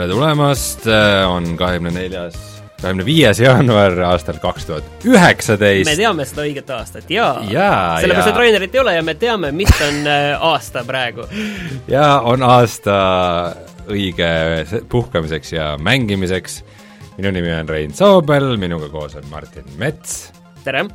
tere tulemast, on kahekümne neljas, kahekümne viies jaanuar aastal kaks tuhat üheksateist. me teame seda õiget aastat jaa Jaa, sellepärast, jaa. et Rainerit ei ole ja me teame, mis on äh, aasta praegu. ja on aasta õige se- puhkamiseks ja mängimiseks. minu nimi on Rein Soobel, minuga koos on Martin Mets tere!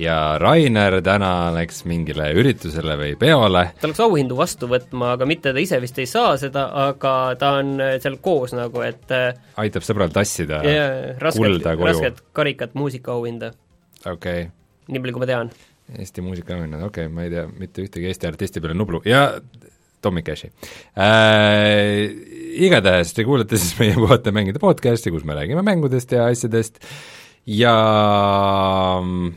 Ja Rainer täna läks mingile üritusele või peole. ta läks auhindu vastu võtma, aga mitte ta ise vist ei saa seda, aga ta on äh, seal koos nagu, et äh, aitab sõbral tassida ja, rasket, kulda koju. rasket karikat muusikaauhinda, okei okay. nii palju, kui ma tean. Eesti muusikaauhinnad, okei okay,, ma ei tea mitte ühtegi Eesti artisti peale Nublu ja Tommy Cashi äh,. Igatahes te kuulate siis meie Puhata mängida podcasti, kus me räägime mängudest ja asjadest ja mm,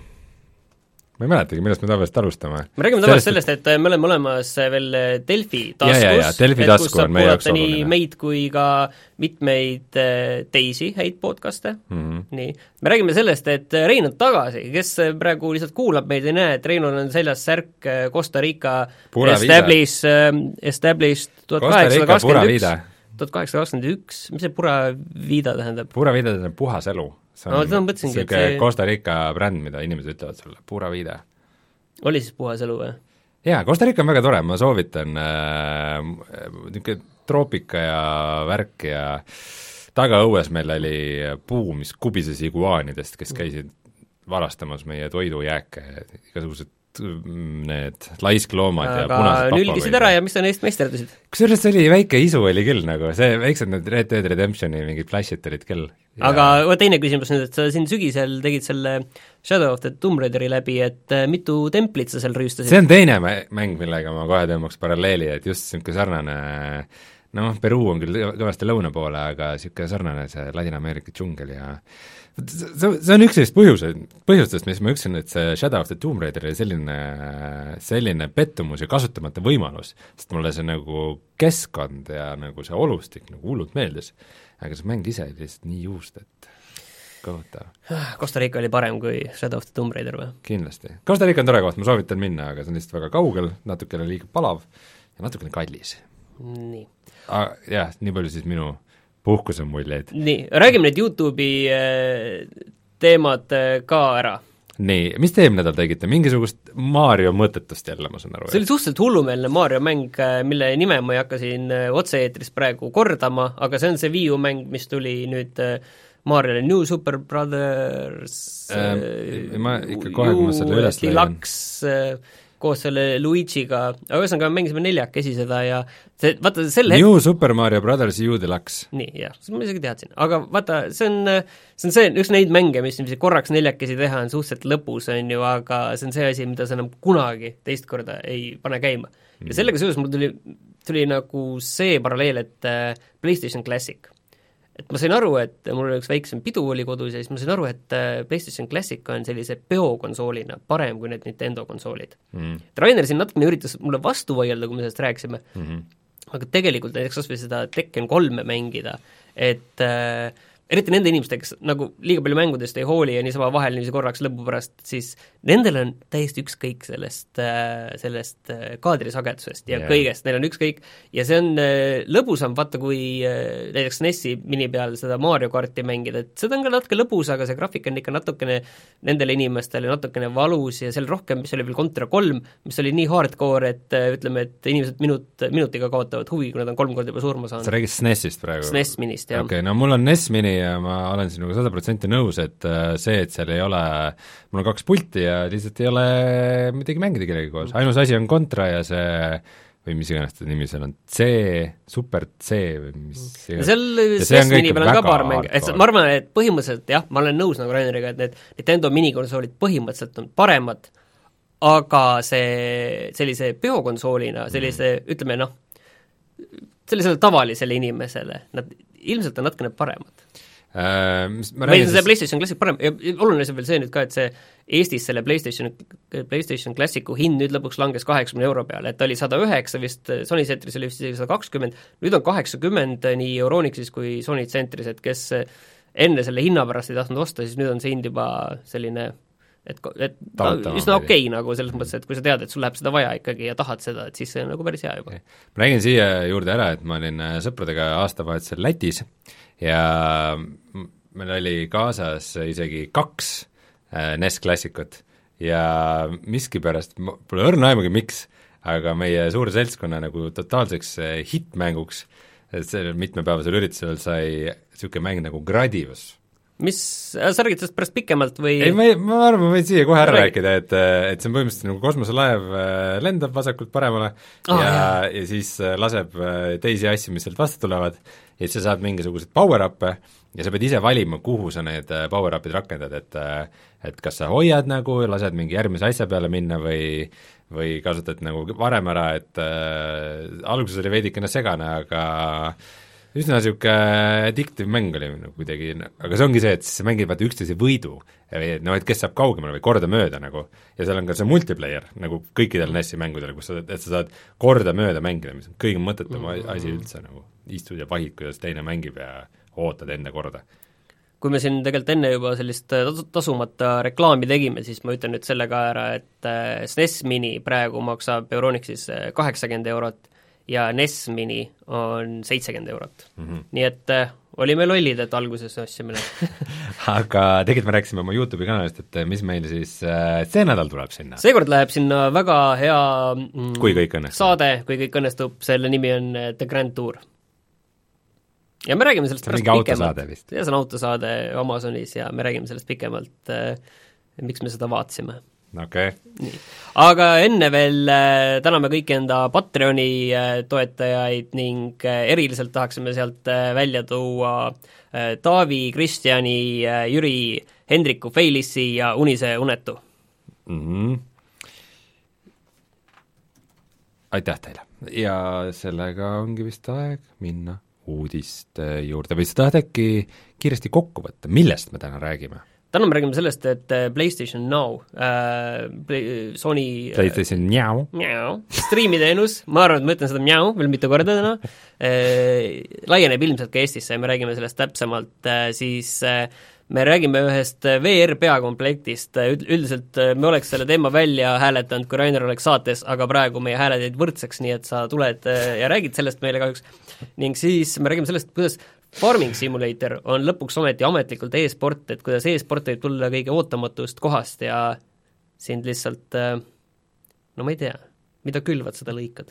ma ei mäletagi, millest me tavaliselt alustame. me räägime tavaliselt sellest, et äh, me oleme olemas veel äh, Delfi taskus, et kus saab kuulata nii meid kui ka mitmeid äh, teisi häid podcast'e mm. -hmm. nii, me räägime sellest, et Rein on tagasi, kes praegu lihtsalt kuulab meid, ei näe, et Reinul on seljas särk äh, Costa Rica Pura Establish, Establish tuhat kaheksasada kakskümmend üks, tuhat kaheksasada kakskümmend üks, mis see Pura Vida tähendab? Pura Vida tähendab puhas elu. See No on ma mõtlesingi, et see- Costa Rica bränd, mida inimesed ütlevad sulle, Pura Vida. oli siis puhas elu või? jaa, Costa Rica on väga tore, ma soovitan äh, niisugune troopika ja värk ja tagaõues meil oli puu, mis kubises iguaanidest, kes käisid varastamas meie toidujääke, igasugused mm, need laiskloomad ja punased nülgisid ära ja mis sa neist meisterdasid? kusjuures see oli väike isu oli küll nagu, see väiksed need Red Dead Redemptioni mingid flash'id olid küll. aga vot teine küsimus nüüd, et sa siin sügisel tegid selle Shadow of the Tomb Raideri läbi, et äh, mitu templit sa seal rüüstasid? see on teine mä- mäng, millega ma kohe tõmbaks paralleeli, et just niisugune sarnane noh, Peruu on küll kõvasti lõuna poole, aga niisugune sarnane see Ladina-Ameerika džungel ja see, see on üks neist põhjuseid, põhjustest, mis ma ütlesin, et see Shadow of the Tomb Raider oli selline, selline pettumus ja kasutamata võimalus, sest mulle see nagu keskkond ja nagu see olustik nagu hullult meeldis. aga see mäng ise oli lihtsalt nii juust, et kohutav. Costa Rica oli parem kui Shadow of the Tomb Raider või? kindlasti. Costa Rica on tore koht, ma soovitan minna, aga see on lihtsalt väga kaugel, natukene liiga palav ja natukene kallis. nii. Jah, nii palju siis minu puhkuse muljeid. nii, räägime need YouTube'i äh, teemad äh, ka ära. nii, mis te eelmine nädal tegite, mingisugust Mario mõttetust jälle, ma saan aru? see oli suhteliselt hullumeelne Mario mäng, äh, mille nime ma ei hakka siin äh, otse-eetris praegu kordama, aga see on see Wii U mäng, mis tuli nüüd äh, Mariole New Super Brothers Ähm, ma ikka kohe, kui ma selle üles leian. Koos selle Luigi'ga, aga ühesõnaga mängisime neljakesi seda ja see, vaata sel hetkel New Super Mario Brothers U Deluxe. nii, jah, ma isegi teadsin, aga vaata, see on, see on see, üks neid mänge, mis niiviisi korraks neljakesi teha on suhteliselt lõbus, on ju, aga see on see asi, mida sa enam kunagi teist korda ei pane käima. ja sellega seoses mul tuli, tuli nagu see paralleel, et äh, PlayStation Classic. Et ma sain aru, et mul oli üks väiksem pidu oli kodus ja siis ma sain aru, et äh, PlayStation Classic on sellise peokonsoolina parem kui need Nintendo konsoolid Mm. Rainer siin natukene üritas mulle vastu vaielda, kui me sellest rääkisime Mm -hmm. aga tegelikult näiteks kas või seda Tekken kolme mängida, et äh, eriti nende inimestega, kes nagu liiga palju mängudest ei hooli ja niisama vahel niiviisi korraks lõbu pärast, siis nendel on täiesti ükskõik sellest äh,, sellest äh, kaadrisagedusest ja yeah. kõigest, neil on ükskõik ja see on äh, lõbusam, vaata kui näiteks NES-i mini peal seda Mario karti mängida, et seda on ka natuke lõbus, aga see graafik on ikka natukene nendele inimestele natukene valus ja seal rohkem, mis oli veel Contra kolm, mis oli nii hardcore, et ütleme, et inimesed minut, minutiga kaotavad huvi, kui nad on kolm korda juba surma sa saanud. räägid SNESist praegu? SNES minist, jah okei okay,, no mul on NES Mini ja ma olen sinuga sada protsenti nõus, et äh, see, et seal ei ole, mul on kaks pulti ja lihtsalt ei ole midagi mängida kellegagi koos, ainus asi on Contra ja see või mis iganes ta nimi seal on, C, Super C või mis iganes. seal kõik peal on ka paar mänge, et ma arvan, et põhimõtteliselt jah, ma olen nõus nagu Raineriga, et need Nintendo minikonsoolid põhimõtteliselt on paremad, aga see sellise peokonsoolina, sellise mm. ütleme noh, sellisele tavalisele inimesele, nad ilmselt on natukene paremad. Äh, meil on see PlayStation Classic parem ja oluline asi on veel see nüüd ka, et see Eestis selle PlayStation, PlayStation Classicu hind nüüd lõpuks langes kaheksakümne euro peale, et ta oli sada üheksa vist, Sony Centris oli vist isegi sada kakskümmend, nüüd on kaheksakümmend nii Euronixis kui Sony Centris, et kes enne selle hinna pärast ei tahtnud osta, siis nüüd on see hind juba selline et, et ta üsna okei okay, nagu selles mõttes, et kui sa tead, et sul läheb seda vaja ikkagi ja tahad seda, et siis see on nagu päris hea juba. ma räägin siia juurde ära, et ma olin äh, sõpradega aastavahetusel Lätis ja meil oli kaasas isegi kaks äh, NES klassikut ja miskipärast, pole õrna aimugi, miks, aga meie suure seltskonna nagu totaalseks äh, hittmänguks sellel mitmepäevasel üritusel sai niisugune mäng nagu Gradius mis, sa räägid sellest pärast pikemalt või? Ei, ma ei, ma arvan, ma võin siia kohe ära Räägi. rääkida, et, et see on põhimõtteliselt nagu kosmoselaev äh, lendab vasakult paremale Ah, ja ja siis äh, laseb äh, teisi asju, mis sealt vastu tulevad, ja siis sa saad mingisuguseid power-up'e ja sa pead ise valima, kuhu sa need äh, power-up'id rakendad, et äh, et kas sa hoiad nagu, lased mingi järgmise asja peale minna või või kasutad nagu varem ära, et äh, alguses oli veidikene segane, aga üsna niisugune addictive mäng oli nagu kuidagi, aga see ongi see, et siis sa mängid vaata üksteise võidu, noh, et kes saab kaugemale või kordamööda nagu, ja seal on ka see multiplayer, nagu kõikidel NES-i mängudel, kus sa, et sa saad kordamööda mängida, mis on kõige mõttetum mm. asi üldse nagu, istud ja vahid, kuidas teine mängib ja ootad enda korda. kui me siin tegelikult enne juba sellist äh, tasu- tasumata reklaami tegime, siis ma ütlen nüüd selle ka ära, et äh, SNES Mini praegu maksab Euronixis äh, kaheksakümmend eurot ja NES Mini on seitsekümmend eurot mm. -hmm. nii et äh, olime lollid, et alguses ostsime need aga tegelikult me rääkisime oma YouTube'i kanalist, et mis meil siis äh, see nädal tuleb sinna, seekord läheb sinna väga hea mm, kui kõik õnnestub. saade, kui kõik õnnestub, selle nimi on äh, The Grand Tour. ja me räägime sellest pärast pikemalt. jah, see on autosaade Amazonis ja me räägime sellest pikemalt äh,, miks me seda vaatasime. Okei okay. aga enne veel äh, täname kõiki enda Patreoni äh, toetajaid ning äh, eriliselt tahaksime sealt välja tuua Taavi, Kristjani Jüri, Hendriku, Feilissi ja Unise Unetu. mm. -hmm. aitäh teile ja sellega ongi vist aeg minna uudiste juurde või sa tahad äkki kiiresti kokku võtta, millest me täna räägime? Täna me räägime sellest, et äh, PlayStation Now äh,, Play, Sony äh, PlayStation Njau, mjau, striimiteenus, ma arvan, et ma ütlen seda mjau veel mitu korda täna. Äh,, laieneb ilmselt ka Eestisse ja me räägime sellest täpsemalt äh,, siis äh, me räägime ühest äh, VR peakomplektist, Üld- üldiselt äh, me oleks selle teema välja hääletanud, kui Rainer oleks saates, aga praegu meie hääled jäid võrdseks, nii et sa tuled äh, ja räägid sellest meile kahjuks. ning siis me räägime sellest, kuidas Farming Simulator on lõpuks ometi ametlikult e-sport, et kuidas e-sport võib tulla kõige ootamatust kohast ja sind lihtsalt äh, no ma ei tea, mida külvad, seda lõikad.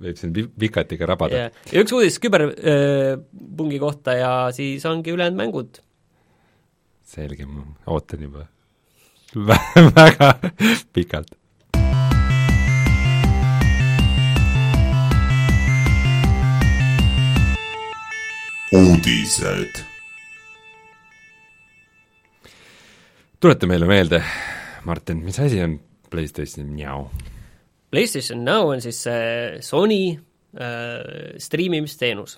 võib siin pi- pikatiga rabada ja, ja üks uudis küberpungi kohta ja siis ongi ülejäänud mängud. selge, ma ootan juba väga pikalt. Uudised tuleta meile meelde, Martin, mis asi on PlayStation Njau? PlayStation Now on siis see Sony äh, striimimisteenus.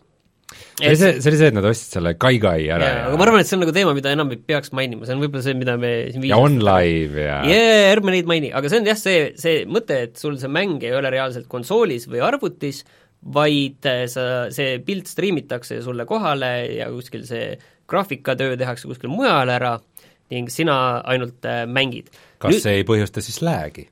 see oli see, see oli see, et nad ostsid selle Kai-Kai ära ja, aga ma arvan, et see on nagu teema, mida enam ei peaks mainima, see on võib-olla see, mida me siin ja on live ja jaa, ärme neid maini, aga see on jah, see, see mõte, et sul see mäng ei ole reaalselt konsoolis või arvutis, vaid äh, sa, see pilt striimitakse sulle kohale ja kuskil see graafikatöö tehakse kuskil mujal ära ning sina ainult äh, mängid. kas see ei põhjusta siis lag'i?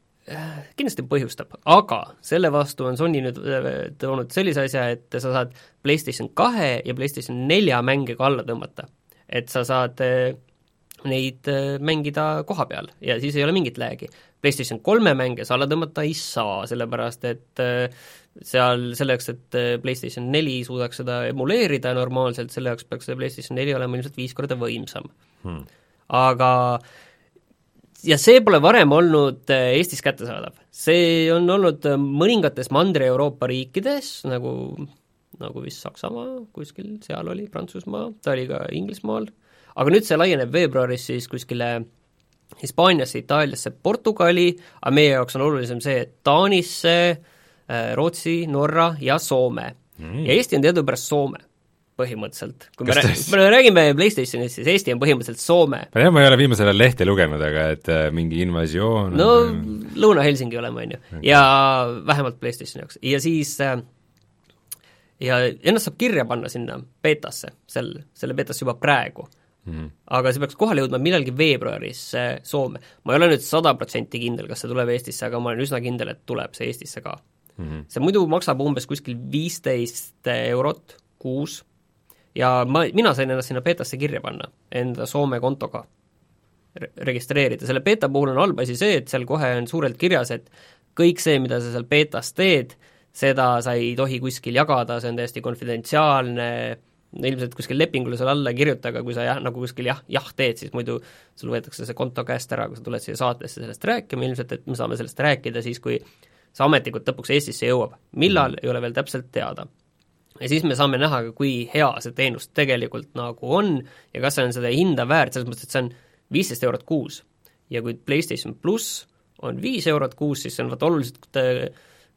kindlasti põhjustab, aga selle vastu on Sony nüüd äh, toonud sellise asja, et sa saad PlayStation kahe ja PlayStation nelja mänge ka alla tõmmata. et sa saad äh, neid äh, mängida koha peal ja siis ei ole mingit lag'i. PlayStation kolme mänge sa alla tõmmata ei saa, sellepärast et äh, seal selleks, et äh, PlayStation neli suudaks seda emuleerida normaalselt, selle jaoks peaks see PlayStation neli olema ilmselt viis korda võimsam Hmm. aga ja see pole varem olnud äh, Eestis kättesaadav. see on olnud äh, mõningates Mandri-Euroopa riikides, nagu, nagu vist Saksamaa, kuskil seal oli, Prantsusmaa, ta oli ka Inglismaal, aga nüüd see laieneb veebruaris siis kuskile Hispaaniasse, Itaaliasse, Portugali, aga meie jaoks on olulisem see, et Taanisse, Rootsi, Norra ja Soome mm.. ja Eesti on teadupärast Soome põhimõtteliselt. kui me, rää- me räägime PlayStationist, siis Eesti on põhimõtteliselt Soome ma tean, ma ei ole viimasel ajal lehte lugenud, aga et äh, mingi invasioon no on- Lõuna-Helsingi oleme, on ju, ja vähemalt PlayStationi jaoks ja siis äh, ja ennast saab kirja panna sinna beetasse, sel, selle beetasse juba praegu. mm. -hmm. aga see peaks kohale jõudma millalgi veebruaris äh, Soome. ma ei ole nüüd sada protsenti kindel, kas see tuleb Eestisse, aga ma olen üsna kindel, et tuleb see Eestisse ka mm. -hmm. see muidu maksab umbes kuskil viisteist eurot kuus ja ma, mina sain ennast sinna beetasse kirja panna, enda Soome kontoga re registreerida, selle beeta puhul on halb asi see, et seal kohe on suurelt kirjas, et kõik see, mida sa seal beetas teed, seda sa ei tohi kuskil jagada, see on täiesti konfidentsiaalne, ilmselt kuskil lepingule seal alla ei kirjuta, aga kui sa jah, nagu kuskil jah, jah teed, siis muidu sul võetakse see konto käest ära, kui sa tuled siia saatesse sellest rääkima, ilmselt et me saame sellest rääkida siis, kui see ametlikult lõpuks Eestisse jõuab. millal, ei ole veel täpselt teada. ja siis me saame näha kui hea see teenus tegelikult nagu on ja kas see on seda hinda väärt, selles mõttes, et see on viisteist eurot kuus. ja kui PlayStation pluss on viis eurot kuus, siis see on vaata oluliselt äh,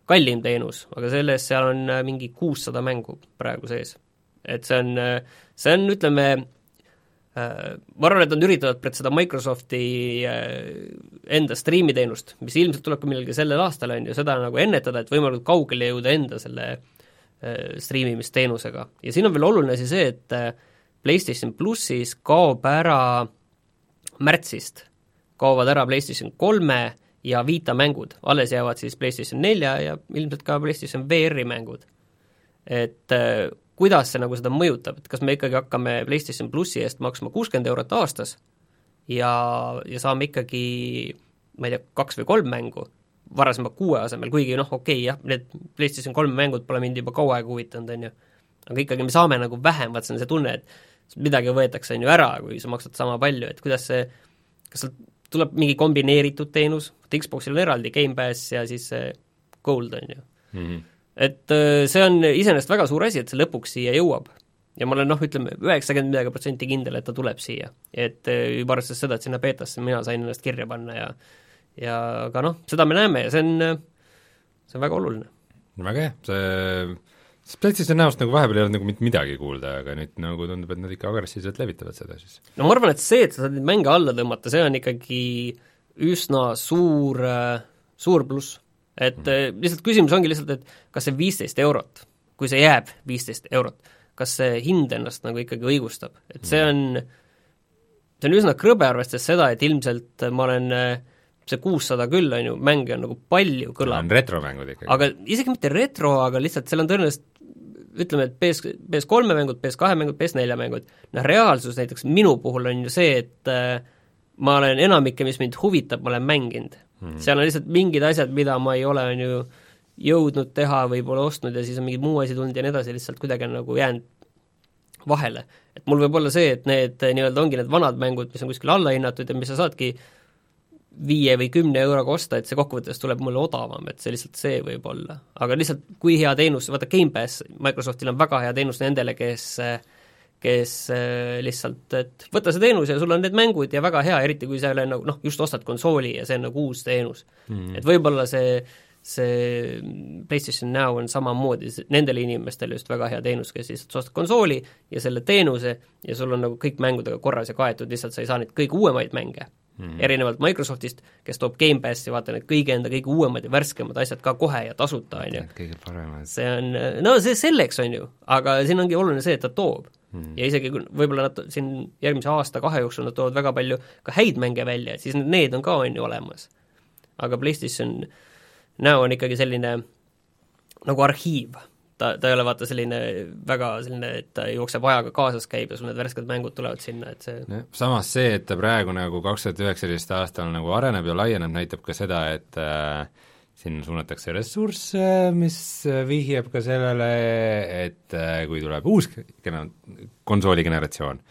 kallim teenus, aga selles, seal on äh, mingi kuussada mängu praegu sees. et see on, äh, see on, ütleme, ma arvan, et nad üritavad seda Microsofti enda striimiteenust, mis ilmselt tuleb ka millalgi sellel aastal, on ju, seda nagu ennetada, et võimalikult kaugele jõuda enda selle striimimisteenusega. ja siin on veel oluline asi see, et PlayStation plussis kaob ära märtsist, kaovad ära PlayStation kolme ja Vita mängud, alles jäävad siis PlayStation nelja ja ilmselt ka PlayStation VR-i mängud. et äh, kuidas see nagu seda mõjutab, et kas me ikkagi hakkame PlayStation plussi eest maksma kuuskümmend eurot aastas ja, ja saame ikkagi ma ei tea, kaks või kolm mängu, varasema kuue asemel, kuigi noh, okei okay, jah, need PlayStation kolme mängud pole mind juba kaua aega huvitanud, on ju, aga ikkagi me saame nagu vähem, vaat see on see tunne, et midagi võetakse, on ju, ära, kui sa maksad sama palju, et kuidas see, kas sa tuleb mingi kombineeritud teenus, et Xboxil on eraldi Gamepass ja siis see Gold, on ju mm. -hmm. Et äh, see on iseenesest väga suur asi, et see lõpuks siia jõuab. ja ma olen noh, ütleme üheksakümmend midagi protsenti kindel, et ta tuleb siia. et äh, juba arvestades seda, et sinna beetasse mina sain ennast kirja panna ja ja aga noh, seda me näeme ja see on, see on väga oluline. väga hea, see PlayStation näost nagu vahepeal ei olnud nagu mitte midagi kuulda, aga nüüd nagu tundub, et nad ikka agressiivselt levitavad seda siis. no ma arvan, et see, et sa saad neid mänge alla tõmmata, see on ikkagi üsna suur, suur pluss. Et mm. lihtsalt küsimus ongi lihtsalt, et kas see viisteist eurot, kui see jääb viisteist eurot, kas see hind ennast nagu ikkagi õigustab, et see on, see on üsna krõbe, arvestades seda, et ilmselt ma olen see kuussada küll, on ju, mänge on nagu palju, kõlab. retromängud ikkagi. aga isegi mitte retro, aga lihtsalt seal on tõenäoliselt ütleme, et PS, PS3 mängud, PS2 mängud, PS4 mängud, noh reaalsus näiteks minu puhul on ju see, et äh, ma olen enamikke, mis mind huvitab, ma olen mänginud mm.. seal on lihtsalt mingid asjad, mida ma ei ole, on ju, jõudnud teha või pole ostnud ja siis on mingi muu asi tulnud ja nii edasi, lihtsalt kuidagi on nagu jäänud vahele. et mul võib olla see, et need nii-öelda ongi need vanad mängud, mis on kuskil allahinnatud ja mis sa saadki äh, viie või kümne euroga osta, et see kokkuvõttes tuleb mulle odavam, et see lihtsalt see võib olla. aga lihtsalt, kui hea teenus, vaata Gamepass, Microsoftil on väga hea teenus nendele, kes kes äh, lihtsalt, et võta see teenus ja sul on need mängud ja väga hea, eriti kui sa ei ole nagu noh, just ostad konsooli ja see on nagu uus teenus mm. et võib-olla see, see PlayStation Now on samamoodi nendele inimestele just väga hea teenus, kes lihtsalt sa ostad konsooli ja selle teenuse ja sul on nagu kõik mängudega korras ja kaetud, lihtsalt sa ei saa neid kõige uuemaid mänge mm. -hmm. erinevalt Microsoftist, kes toob Gamepassi, vaata need kõige enda kõige uuemad ja värskemad asjad ka kohe ja tasuta, on ju. kõige paremad. see on, no see selleks, on ju, aga siin ongi oluline see, et ta toob mm. -hmm. ja isegi kui võib-olla nad siin järgmise aasta-kahe jooksul nad toovad väga palju ka häid mänge välja, siis need on ka, on ju, olemas. aga PlayStation näo on ikkagi selline nagu arhiiv ta, ta ei ole vaata selline väga selline, et ta jookseb ajaga kaasas, käib ja sul need värsked mängud tulevad sinna, et see samas see, et ta praegu nagu kaks tuhat üheksateist aastal nagu areneb ja laieneb, näitab ka seda, et äh, sinna suunatakse ressursse, mis vihjab ka sellele, et äh, kui tuleb uus gena-, konsooli generatsioon,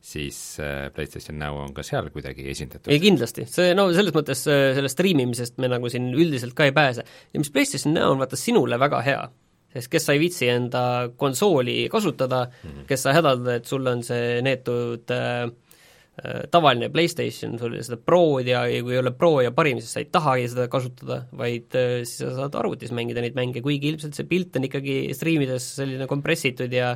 siis äh, PlayStation Now on ka seal kuidagi esindatud. ei kindlasti, see no selles mõttes äh, sellest striimimisest me nagu siin üldiselt ka ei pääse. ja mis PlayStation Now on vaata sinule väga hea, sest kes sa ei viitsi enda konsooli kasutada mm, -hmm. kes sa hädaldad, et sul on see neetud äh, tavaline PlayStation, sul seda Prod ja, ja kui ei ole Pro ja parim, siis sa ei tahagi seda kasutada, vaid äh, siis sa saad arvutis mängida neid mänge, kuigi ilmselt see pilt on ikkagi striimides selline kompressitud ja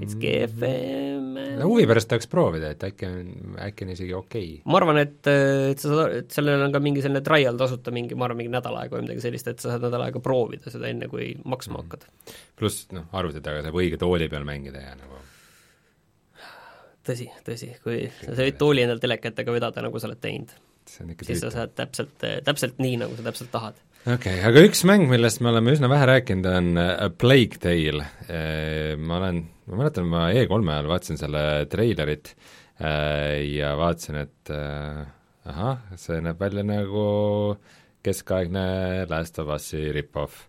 veits kehvem. no huvi pärast tahaks proovida, et äkki on, äkki on isegi okei okay.. ma arvan, et, äh, et sa saad, et sellel on ka mingi selline trial tasuta mingi, ma arvan, mingi nädal aega või midagi sellist, et sa saad nädal aega proovida seda, enne kui maksma mm. hakkad. pluss noh, arvuti taga saab õige tooli peal mängida ja nagu tõsi, tõsi, kui sa ei tooli endal telekätega vedada, nagu sa oled teinud, siis sa saad täpselt, täpselt nii, nagu sa täpselt tahad. okei okay,, aga üks mäng, millest me oleme üsna vähe rääkinud, on A Plague Tale. Ma olen, ma mäletan, ma E3-e ajal vaatasin selle treilerit ja vaatasin, et ahah, see näeb välja nagu keskaegne Last of Us'i rip-off.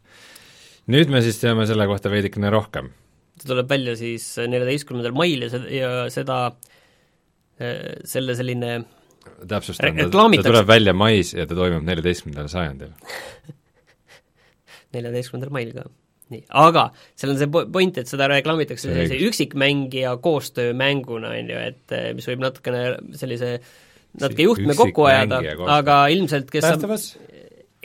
nüüd me siis teame selle kohta veidikene rohkem ta tuleb välja siis neljateistkümnendal mail ja seda, ja seda, äh, selle selline täpsustan, ta tuleb välja mais ja ta toimub neljateistkümnendal sajandil. Neljateistkümnendal mail ka. nii, aga seal on see point, et seda reklaamitakse sellise üksikmängija koostöömänguna, on ju, et äh, mis võib natukene sellise natuke juhtme kokku ajada, aga ilmselt kes Päästavas? saab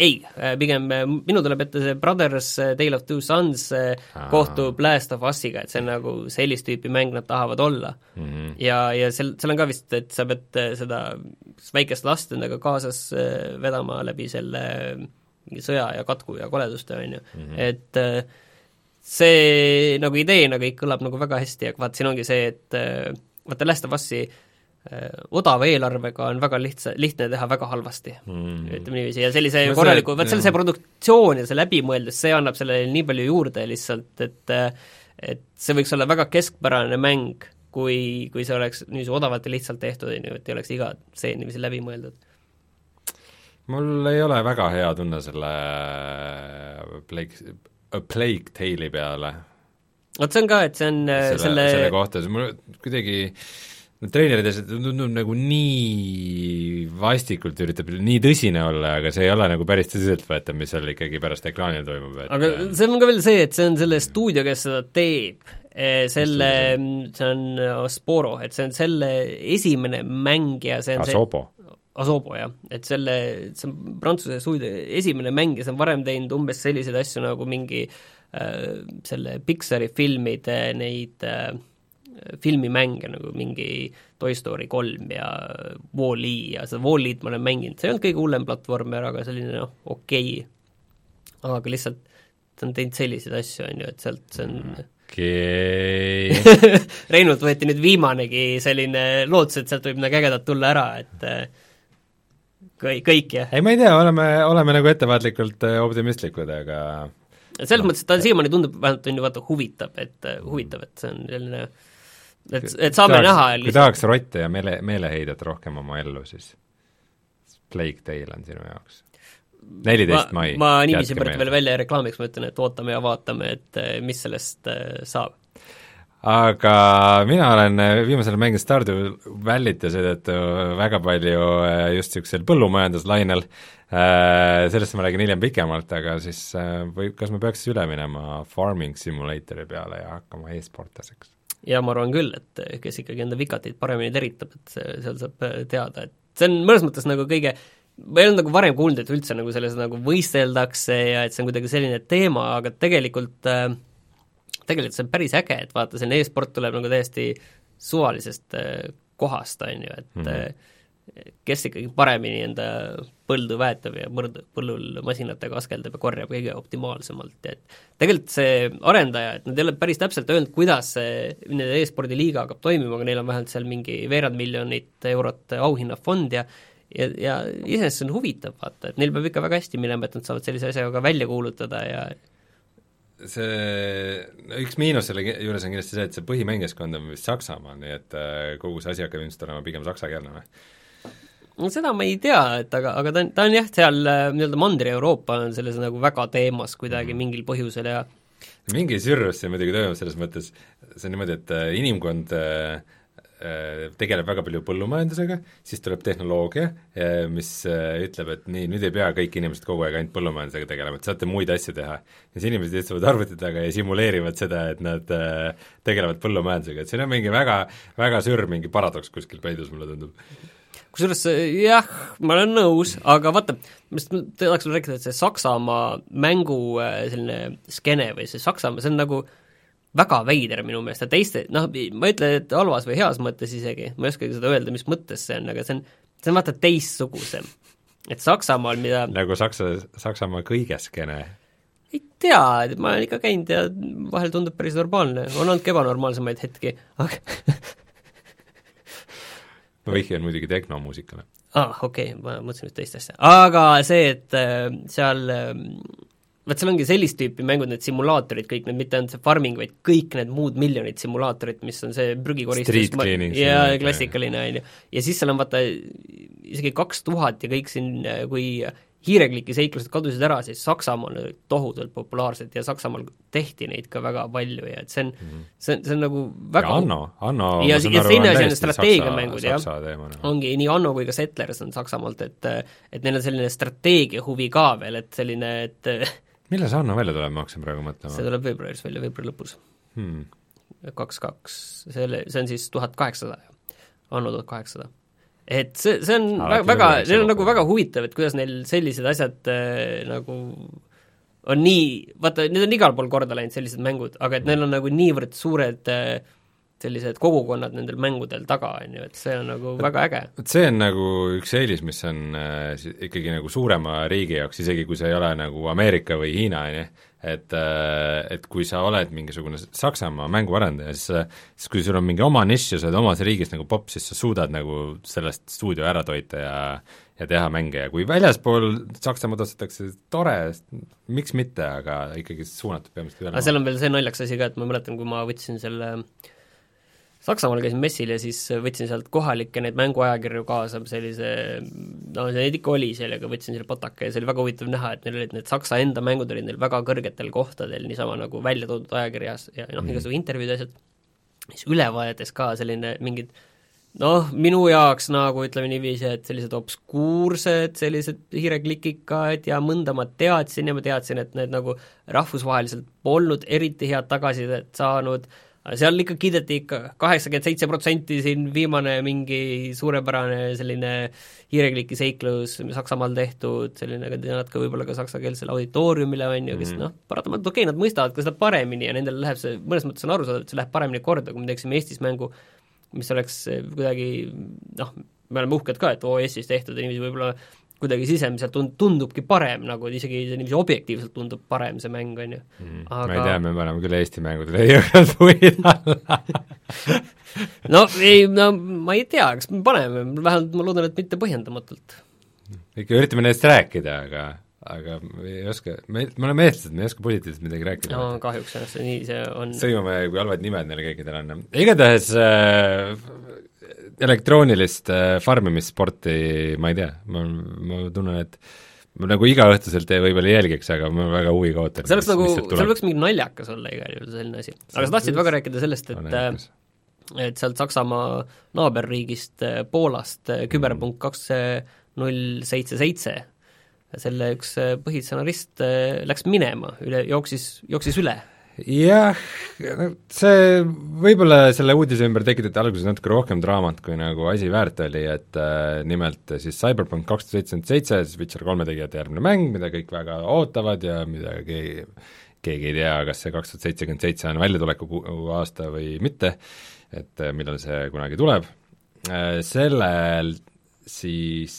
ei, äh, pigem äh, minul tuleb ette see Brothers äh, Tale of Two Sons kohtub Last of Us'iga, et see on nagu sellist tüüpi mäng nad tahavad olla mm. -hmm. ja, ja seal, seal on ka vist, et sa pead seda väikest last endaga kaasas vedama läbi selle mingi sõja ja katku ja koleduste, on ju, mhm. et see nagu ideena kõik kõlab nagu väga hästi, aga vaat siin ongi see, et vaata Last of Us'i Äh, odava eelarvega on väga lihtsa, lihtne teha väga halvasti mm., ütleme niiviisi, ja sellise no korraliku, vaat selle, see produktsioon ja see läbimõeldus, see annab sellele nii palju juurde lihtsalt, et et see võiks olla väga keskpärane mäng, kui, kui see oleks niiviisi odavalt ja lihtsalt tehtud, on ju, et ei oleks iga stseen niiviisi läbi mõeldud. mul ei ole väga hea tunne selle Plague, Plague Tale'i peale. vot see on ka, et see on selle, selle selle kohta, see mul kuidagi äh, no treenerides tundub nagu nii vastikult üritab nii tõsine olla, aga see ei ole nagu päris tõsiseltvõetav, mis seal ikkagi pärast ekraanil toimub, et aga see on ka veel see, et see on selle stuudio, kes seda teeb, eh, selle, see on Asporo, et see on selle esimene mäng ja see on Asobo. see Asobo jah, et selle, see on Prantsuse stuudio esimene mäng ja see on varem teinud umbes selliseid asju nagu mingi äh, selle Pixari filmide neid äh, filmimänge nagu mingi Toy Story kolm ja Wall-E ja seda Wall-E'd ma olen mänginud, see ei olnud kõige hullem platvormer, aga selline noh, okei okay.. aga lihtsalt ta on teinud selliseid asju, on ju, et sealt see on okei okay. Reinult võeti nüüd viimanegi selline lootus, et sealt võib midagi ägedat tulla ära, et äh, kõik, kõik jah. ei, ma ei tea, oleme, oleme nagu ettevaatlikult äh, optimistlikud, aga selles mõttes, et ta siiamaani tundub, vähemalt on ju vaata, huvitab, et äh, huvitav, et see on selline et, et saame tahaks, näha kui tahaks rotte ja meele, meeleheidet rohkem oma ellu, siis Plague Tale on sinu jaoks? neliteist mai. ma niiviisi pärast veel välja reklaamiks, ma ütlen, et ootame ja vaatame, et eh, mis sellest eh, saab. aga mina olen eh, viimasel ajal mänginud Stardew Valley't ja seetõttu väga palju just niisugusel põllumajanduslainel, sellest ma räägin hiljem pikemalt, aga siis või kas me peaks üle minema farming simulatori peale ja hakkama e-sportlaseks? Ja ma arvan küll, et kes ikkagi enda vikateid paremini teritab, et see, seal saab äh, teada, et see on mõnes mõttes nagu kõige ma ei olnud nagu varem kuulnud, et üldse nagu selles nagu võisteldakse ja et see on kuidagi selline teema, aga tegelikult äh, tegelikult see on päris äge, et vaata, selline e-sport tuleb nagu täiesti suvalisest kohast, on ju, et mm -hmm kes ikkagi paremini enda põldu väetab ja põrd, põllul masinatega askeldab ja korjab kõige optimaalsemalt, et tegelikult see arendaja, et nad ei ole päris täpselt öelnud, kuidas see nende e-spordi liiga hakkab toimima, aga neil on vähemalt seal mingi veerand miljonit eurot auhinnafond ja ja, ja iseenesest see on huvitav, vaata, et neil peab ikka väga hästi minema, et nad saavad sellise asja ka välja kuulutada ja see, üks miinus selle juures on kindlasti see, et see põhimängijaskond on vist Saksamaal, nii et äh, kogu see asi hakkab ilmselt olema pigem saksakeelne või? No seda ma ei tea, et aga, aga ta on, ta on jah, seal äh, nii-öelda Mandri-Euroopa on selles nagu väga teemas kuidagi mhm. mingil põhjusel ja mingi sürrus siin muidugi toimub selles mõttes, see on niimoodi, et äh, inimkond äh, tegeleb väga palju põllumajandusega, siis tuleb tehnoloogia, mis ütleb, et nii, nüüd ei pea kõik inimesed kogu aeg ainult põllumajandusega tegelema, et saate muid asju teha. ja siis inimesed istuvad arvuti taga ja simuleerivad seda, et nad tegelevad põllumajandusega, et siin on mingi väga, väga sürr mingi paradoks kuskil peidus, mulle tundub kusjuures jah, ma olen nõus, aga vaata, ma just tahaks veel rääkida, et see Saksamaa mängu äh, selline skeene või see Saksamaa, see on nagu väga veider minu meelest ja teiste, noh, ma ei ütle, et halvas või heas mõttes isegi, ma ei oskagi seda öelda, mis mõttes see on, aga see on, see on vaata teistsugusem. et Saksamaal, mida nagu Saksa, Saksamaa kõige skeene? ei tea, ma olen ikka käinud ja vahel tundub päris normaalne, on olnud ka ebanormaalsemaid hetki, aga ma vihjan muidugi tehnomuusikale. aa ah,, okei okay,, ma mõtlesin nüüd teist asja. aga see, et äh, seal äh, vot seal ongi sellist tüüpi mängud, need simulaatorid, kõik need, mitte ainult see farming, vaid kõik need muud miljonid simulaatorid, mis on see prügikoristus ja klassikaline, on ju. ja siis seal on vaata isegi kaks tuhat ja kõik siin, kui hiirekliki seiklused kadusid ära, siis Saksamaal olid tohutult populaarsed ja Saksamaal tehti neid ka väga palju ja et see on mm, -hmm. see on, see on nagu väga ja Anno, Anno ja, ja teine asi on strateegiamängud, jah, ongi nii Anno kui ka Settlers on Saksamaalt, et et neil on selline strateegia huvi ka veel, et selline, et millal see Anno välja tuleb, ma hakkasin praegu mõtlema? see tuleb veebruaris välja, veebruari lõpus hmm.. kaks, kaks, selle, see on siis tuhat kaheksasada, Anno tuhat kaheksasada. Et see, see on Alati väga, neil on nagu väga huvitav, et kuidas neil sellised asjad äh, nagu on nii, vaata, need on igal pool korda läinud, sellised mängud, aga et neil on nagu niivõrd suured äh, sellised kogukonnad nendel mängudel taga, on ju, et see on nagu väga äge. vot see on nagu üks eelis, mis on äh, ikkagi nagu suurema riigi jaoks, isegi kui see ei ole nagu Ameerika või Hiina, on ju, et äh, et kui sa oled mingisugune Saksamaa mänguarendaja, siis siis kui sul on mingi oma nišš ja sa oled omas riigis nagu popp, siis sa suudad nagu sellest stuudio ära toita ja ja teha mänge ja kui väljaspool Saksamaad ostetakse, tore, miks mitte, aga ikkagi suunatud peamiselt üle. aga seal on veel see naljakas asi ka, et ma mäletan, kui ma võtsin selle äh, Saksamaal käisin messil ja siis võtsin sealt kohalikke neid mänguajakirju kaasa, sellise no neid ikka oli seal, aga võtsin selle pataka ja see oli väga huvitav näha, et neil olid need Saksa enda mängud olid neil väga kõrgetel kohtadel niisama nagu välja toodud ajakirjas ja noh mm., igasugu intervjuud ja asjad, siis ülevaadetes ka selline mingid noh, minu jaoks nagu ütleme niiviisi, et sellised obskuursed, sellised hiireklikikad ja mõnda ma teadsin ja ma teadsin, et need nagu rahvusvaheliselt polnud eriti head tagasisidet saanud äh,, seal ikka kiideti ikka kaheksakümmend seitse protsenti siin viimane mingi suurepärane selline hiirekliki seiklus Saksamaal tehtud, selline ka natuke võib-olla ka saksakeelsele auditooriumile, on ju, kes mm -hmm. noh, paratamatult okei okay,, nad mõistavad ka seda paremini ja nendel läheb see, mõnes mõttes on arusaadav, et see läheb paremini korda, kui me teeksime Eestis mängu, mis oleks kuidagi noh, me oleme uhked ka, et oo, Eestis tehtud niiviisi võib-olla kuidagi sisemiselt tund-, tundubki parem, nagu isegi niiviisi objektiivselt tundub parem see mäng, on ju mm,. Aga... ma ei tea, me paneme küll Eesti mängudele jõuga puid alla no ei, no ma ei tea, kas me paneme, vähemalt ma loodan, et mitte põhjendamatult. ikka üritame nendest rääkida, aga aga me ei oska, me, me oleme eestlased, me ei oska positiivselt midagi rääkida. no kahjuks jah, see nii see on. sõimame, kui halvad nimed neile kõikidele on. igatahes äh, elektroonilist äh, farmimissporti ma ei tea, ma, ma tunnen, et ma nagu igaõhtuselt võib-olla ei jälgiks, aga ma väga huviga ootan. see oleks nagu, seal võiks mingi naljakas olla igal juhul selline asi. aga sa tahtsid väga rääkida sellest, et äh, et sealt Saksamaa naaberriigist äh, Poolast küberpunkt kaks null seitse seitse, selle üks põhistsenarist läks minema, üle, jooksis, jooksis üle jah, see võib-olla selle uudise ümber tekitati alguses natuke rohkem draamat, kui nagu asi väärt oli, et äh, nimelt siis Cyberpunk kaks tuhat seitsekümmend seitse, siis Witcher kolme tegijate järgmine mäng, mida kõik väga ootavad ja mida keegi, keegi ei tea, kas see kaks tuhat seitsekümmend seitse on väljatuleku aasta või mitte, et äh, millal see kunagi tuleb. Äh,, sellel siis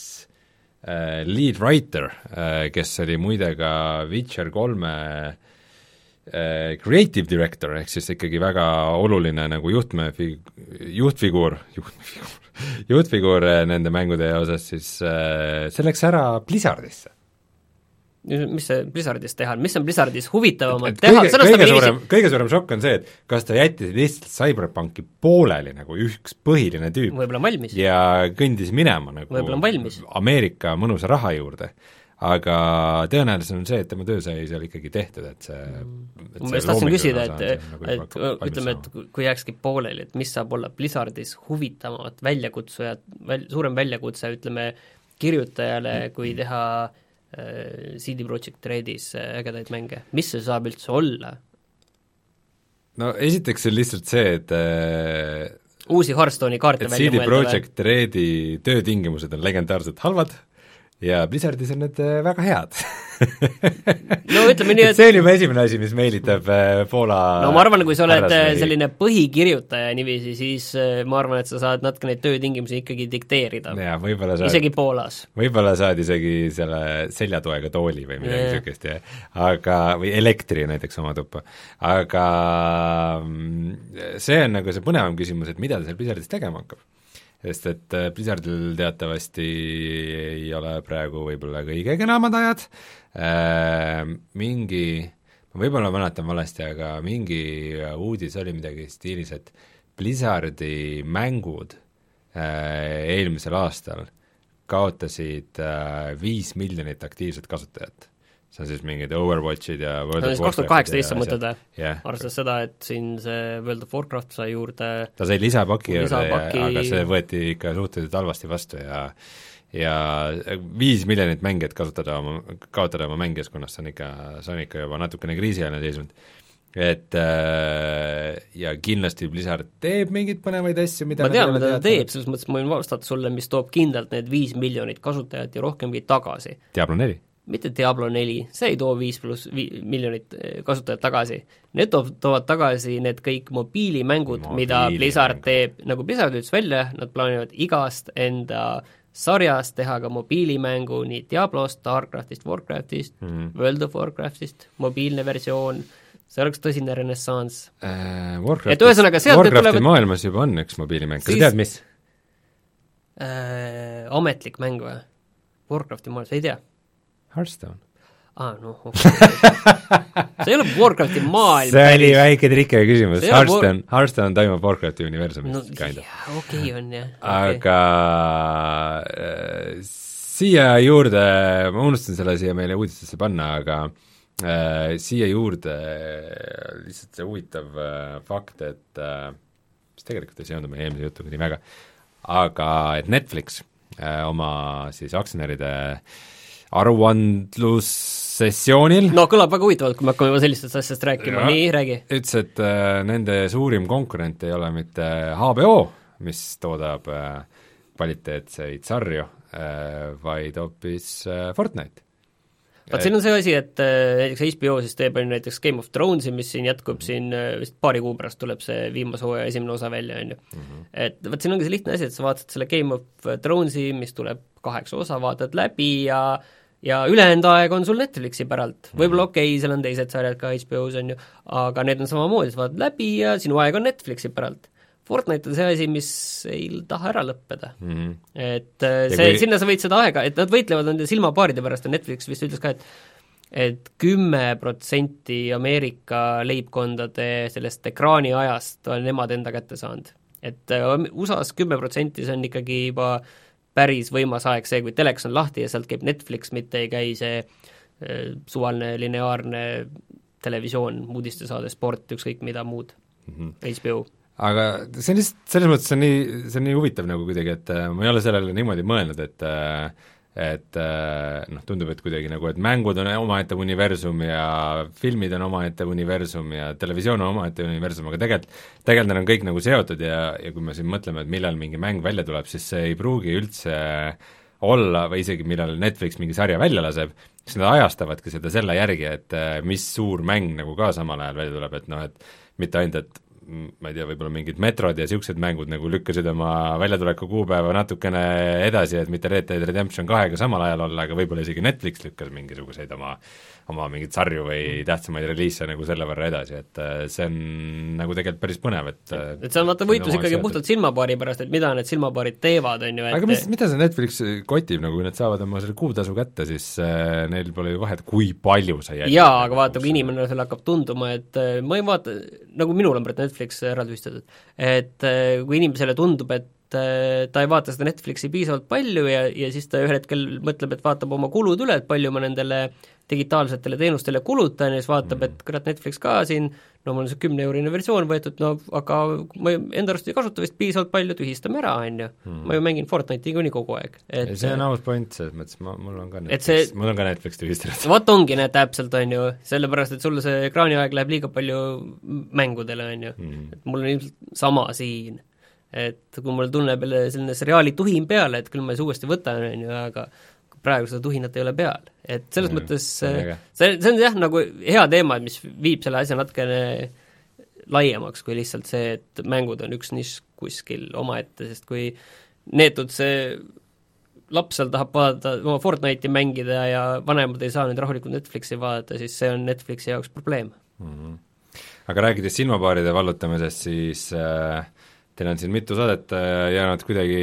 äh, lead writer äh,, kes oli muide ka Witcher kolme äh, creative director, ehk siis ikkagi väga oluline nagu juhtme fi-, juhtfiguur, juhtfiguur, juhtfiguur äh, nende mängude osas, siis äh, see läks ära Blizzardisse. Mis see Blizzardis teha on, mis on Blizzardis huvitavamat teha, kõige, kõige suurem, kõige suurem šokk on see, et kas ta jättis lihtsalt Cyberpunki pooleli nagu üks põhiline tüüp ja kõndis minema nagu Ameerika mõnusa raha juurde aga tõenäolisem on see, et tema töö sai seal ikkagi tehtud, et see et ma just tahtsin küsida, et, nagu et ütleme, et kui jääkski pooleli, et mis saab olla Blizzardis huvitavamat väljakutsujat, väl-, suurem väljakutse, ütleme, kirjutajale, kui teha äh, CD Projekt Redis äh, ägedaid mänge, mis see saab üldse olla? no esiteks on lihtsalt see, et äh, uusi Hearthstone'i kaarte välja mõelda. CD Projekt Redi töötingimused on legendaarselt halvad ja Blizzardis on need äh, väga head no ütleme nii, et see on juba esimene asi, mis meelitab äh, Poola no ma arvan, kui sa oled härrasmehi. Äh, selline põhikirjutaja niiviisi, siis ma arvan, et sa saad natuke neid töötingimusi ikkagi dikteerida. jaa, võib-olla saad isegi Poolas. võib-olla saad isegi selle seljatoega tooli või midagi niisugust, jah. aga, või elektri näiteks oma tuppa. aga mm, see on nagu see põnevam küsimus, et mida ta seal Blizzardis tegema hakkab sest et äh, Blizzardil teatavasti ei ole praegu võib-olla kõige kenamad ajad. Äh,, mingi, ma võib-olla mäletan valesti, aga mingi uudis oli midagi stiilis, et Blizzardi mängud äh, eelmisel aastal kaotasid äh, viis miljonit aktiivset kasutajat see on siis mingid Overwatchid ja World of kaks tuhat kaheksateist sa mõtled või? jah. arvestades seda, et siin see World of Warcraft sai juurde ta sai lisapaki juurde Lisapaki- ja aga see võeti ikka suhteliselt halvasti vastu ja ja viis miljonit mängijat kasutada oma, kaotada oma mängijaskonnast, see on ikka, see on ikka juba natukene kriisiajaline seisund. et äh, ja kindlasti Blizzard teeb mingeid põnevaid asju, mida ma tean, mida ta teeb, selles mõttes ma võin vastata sulle, mis toob kindlalt need viis miljonit kasutajat ja rohkemgi tagasi. Diablo neli. Mitte Diablo neli, see ei too viis pluss vi-, miljonit eh, kasutajat tagasi. Need toob, toovad tagasi need kõik mobiilimängud, mida. Blizzard teeb, nagu Blizzard ütles välja, nad plaanivad igast enda sarjast teha ka mobiilimängu nii Diablost, Starcraftist, Warcraftist mm. -hmm. World of Warcraftist, mobiilne versioon, see oleks tõsine renessanss. Äh, Warcraft, Et ühesõnaga, sealt Warcrafti tulevad- maailmas juba on üks mobiilimäng, kas Siis- sa tead, mis? Äh, ametlik mäng või? Warcrafti maailmas, ei tea Hearthstone. aa ah, noh okay. see ei ole Warcrafti maailm see oli väike trike küsimus, Hearthstone, Hearthstone toimub Warcrafti universumis no kind of. okei on jah okay. aga äh, siia juurde, ma unustasin selle siia meile uudistesse panna, aga äh, siia juurde lihtsalt see huvitav äh, fakt, et äh, mis tegelikult ei seondu meie eelmise jutuga nii väga, aga et Netflix äh, oma siis aktsionäride aruandlussessioonil no kõlab väga huvitavalt, kui me hakkame juba sellistest asjadest rääkima, nii, räägi. ütles, et äh, nende suurim konkurent ei ole mitte HBO, mis toodab äh, kvaliteetseid sarju äh,, vaid hoopis äh, Fortnite. vaat siin on see asi, et äh, näiteks HBO siis teeb on ju näiteks Game of Thronesi, mis siin jätkub siin äh, vist paari kuu pärast tuleb see viimase hooaja esimene osa välja, on ju. et vot siin ongi see lihtne asi, et sa vaatad selle Game of Thronesi, mis tuleb kaheksa osa, vaatad läbi ja ja ülejäänud aeg on sul Netflixi päralt, võib-olla okei okay,, seal on teised sarjad ka HBO-s, on ju, aga need on samamoodi, sa vaatad läbi ja sinu aeg on Netflixi päralt. Fortnite on see asi, mis ei taha ära lõppeda mm. -hmm. et äh, see kui-, sinna sa võid seda aega, et nad võitlevad nende silmapaaride pärast ja Netflix vist ütles ka, et et kümme protsenti Ameerika leibkondade sellest ekraaniajast on nemad enda kätte saanud. et äh, USA-s kümme protsenti, see on ikkagi juba päris võimas aeg, see, kui telekas on lahti ja sealt käib Netflix, mitte ei käi see äh, suvaline lineaarne televisioon, uudistesaade, sport, ükskõik mida muud Mm -hmm. HBO. aga see on lihtsalt, selles mõttes see on nii, see on nii huvitav nagu kuidagi, et äh, ma ei ole sellele niimoodi mõelnud, et äh, et äh, noh, tundub, et kuidagi nagu, et mängud on omaette universum ja filmid on omaette universum ja televisioon on omaette universum, aga tegelikult, tegelikult need on kõik nagu seotud ja, ja kui me siin mõtleme, et millal mingi mäng välja tuleb, siis see ei pruugi üldse olla või isegi millal Netflix mingi sarja välja laseb, siis nad ajastavadki seda selle järgi, et äh, mis suur mäng nagu ka samal ajal välja tuleb, et noh, et mitte ainult, et ma ei tea, võib-olla mingid metrod ja niisugused mängud nagu lükkasid oma väljatuleku kuupäeva natukene edasi, et mitte Red Dead Redemption kahega samal ajal olla, aga võib-olla isegi Netflix lükkas mingisuguseid oma oma mingeid sarju või tähtsamaid reliise nagu selle võrra edasi, et äh, see on nagu tegelikult päris põnev, et äh, et see on vaata võitlus ikkagi seotud. puhtalt silmapaari pärast, et mida need silmapaarid teevad, on ju, et aga mis, mida see Netflix kotib, nagu kui nad saavad oma selle kuutasu kätte, siis äh, neil pole ju vahet, kui palju sa jälgid. jaa, aga vaata, kui inimene seal hakkab tunduma, et äh, ma ei vaata, nagu minul on praegu Netflix eraldi püstitatud, et äh, kui inimesele tundub, et äh, ta ei vaata seda Netflixi piisavalt palju ja, ja siis ta ühel hetkel mõtleb, et vaatab oma kulud üle, et palju ma nendele digitaalsetele teenustele kulutan ja siis vaatab, et kurat, Netflix ka siin, no mul on see kümne-eurine versioon võetud, no aga ma ju enda arust ei kasuta vist piisavalt palju, tühistame ära, on ju. ma ju mängin Fortnite'i niikuinii kogu aeg, et ja see on aus point selles mõttes, ma, mul on ka Et Netflix see-, mul on ka Netflix tühistatud. vot ongi need täpselt, on ju, sellepärast et sul see ekraaniaeg läheb liiga palju mängudele, on ju Mm. et mul on ilmselt sama siin. Et kui mul tunneb jälle selline seriaali tuhin peale, et küll ma siis uuesti võtan, on ju, aga praegu seda tuhinat ei ole peal. et selles Mm, mõttes see see, see on jah, nagu hea teema, mis viib selle asja natukene laiemaks kui lihtsalt see, et mängud on üks nišš kuskil omaette, sest kui neetud see laps seal tahab vaadata, oma Fortnite'i mängida ja vanemad ei saa nüüd rahulikult Netflixi vaadata, siis see on Netflixi jaoks probleem. mm. -hmm. aga rääkides silmapaaride vallutamisest, siis äh, teil on siin mitu saadet äh, jäänud kuidagi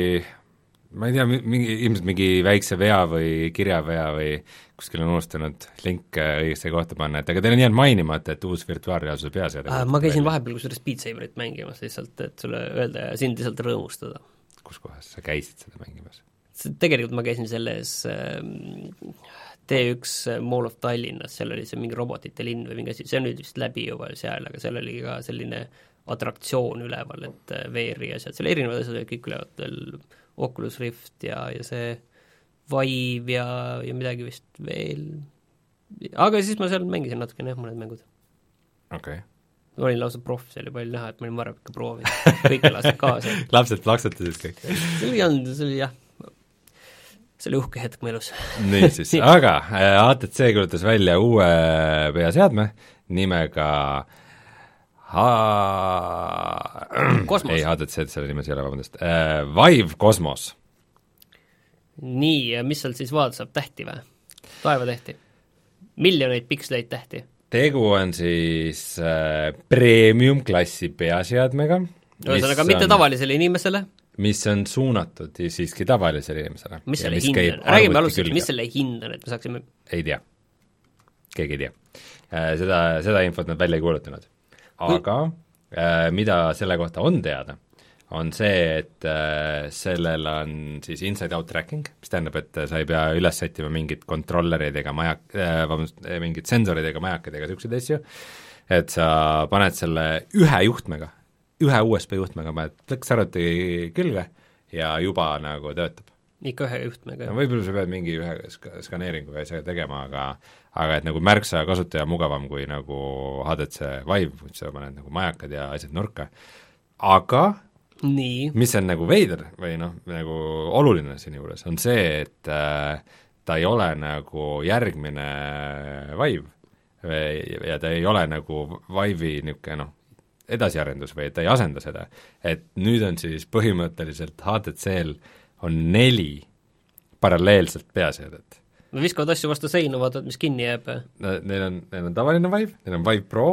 ma ei tea, mingi, ilmselt mingi väikse vea või kirjavea või kuskil on unustanud link õigesse kohta panna, et aga teil on jäänud mainimata, et uus virtuaalreaalsuse peaseade äh, ma käisin välja. vahepeal kusjuures Beat Saberit mängimas lihtsalt, et sulle öelda ja sind lihtsalt rõõmustada. kus kohas sa käisid seda mängimas? tegelikult ma käisin selles äh, T1 Mall of Tallinnas, seal oli see mingi robotite linn või mingi asi, see on nüüd vist läbi juba seal, aga seal oli ka selline atraktsioon üleval, et äh, VR-i asjad, seal erinevad asjad olid kõik üleval, veel Oculus Rift ja, ja see Vive ja, ja midagi vist veel, aga siis ma seal mängisin natukene jah, mõned mängud. okei okay. ma olin lausa proff, see oli palju näha, et ma olin varem ikka proovinud, kõike lasid kaasa lapsed plaksutasid kõik? see oli olnud, see oli jah, see oli uhke hetk mu elus. niisiis aga äh, ATC kuulutas välja uue peaseadme nimega ha-, ei, HTC, selle nimes ei ole, vabandust äh,, Vive Cosmos. nii, ja mis seal siis vaadata saab, tähti või? taevatähti? miljoneid piksleid tähti? tegu on siis äh, premium-klassi peaseadmega ühesõnaga mitte tavalisele inimesele, mis on suunatud siiski tavalisele inimesele. mis selle hind on, räägime alustuseks, mis selle hind on, et me saaksime ei tea, keegi ei tea. Äh, seda, seda infot nad välja ei kuulutanud. Aga äh, mida selle kohta on teada, on see, et äh, sellel on siis inside-out tracking, mis tähendab, et sa ei pea üles sättima mingit kontrollereid ega majak- äh,, vabandust, mingit sensoreid ega majakaid ega niisuguseid asju, et sa paned selle ühe juhtmega ühe USB juhtmega paned plõks arvuti külge ja juba nagu töötab. Ikka ühe juhtmega? no võib-olla sa pead mingi ühe sk-, skaneeringu või asjaga tegema, aga aga et nagu märksa kasutaja mugavam kui nagu HTC Vive, kus sa paned nagu majakad ja asjad nurka, aga nii. mis on nagu veider või noh, nagu oluline siin juures, on see, et äh, ta ei ole nagu järgmine Vive ja ta ei ole nagu Vive'i niisugune noh, edasiarendus või et ta ei asenda seda. et nüüd on siis põhimõtteliselt HTC-l on neli paralleelselt peaseadet. no viskavad asju vastu seina, vaatavad, mis kinni jääb. Neil on, neil on tavaline Vive, neil on Vive Pro,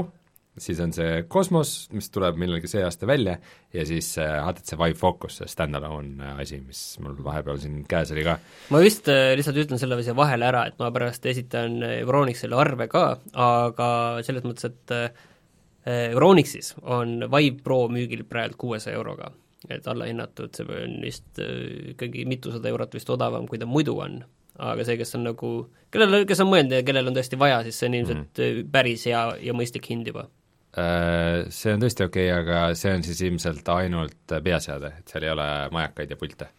siis on see Cosmos, mis tuleb millalgi see aasta välja, ja siis HTC Vive Focus, see stand-alone asi, mis mul vahepeal siin käes oli ka. ma vist äh, lihtsalt ütlen selle siia vahele ära, et ma pärast esitan Euronixile arve ka, aga selles mõttes, et äh, Euronixis on Vive Pro müügil praegu kuuesaja euroga, et allahinnatud, see on vist äh, ikkagi mitusada eurot vist odavam, kui ta muidu on. aga see, kes on nagu, kellel, kes on mõelnud ja kellel on tõesti vaja, siis see on ilmselt mm. päris hea ja mõistlik hind juba. Äh, see on tõesti okei okay,, aga see on siis ilmselt ainult peaseade, et seal ei ole majakaid ja pilte?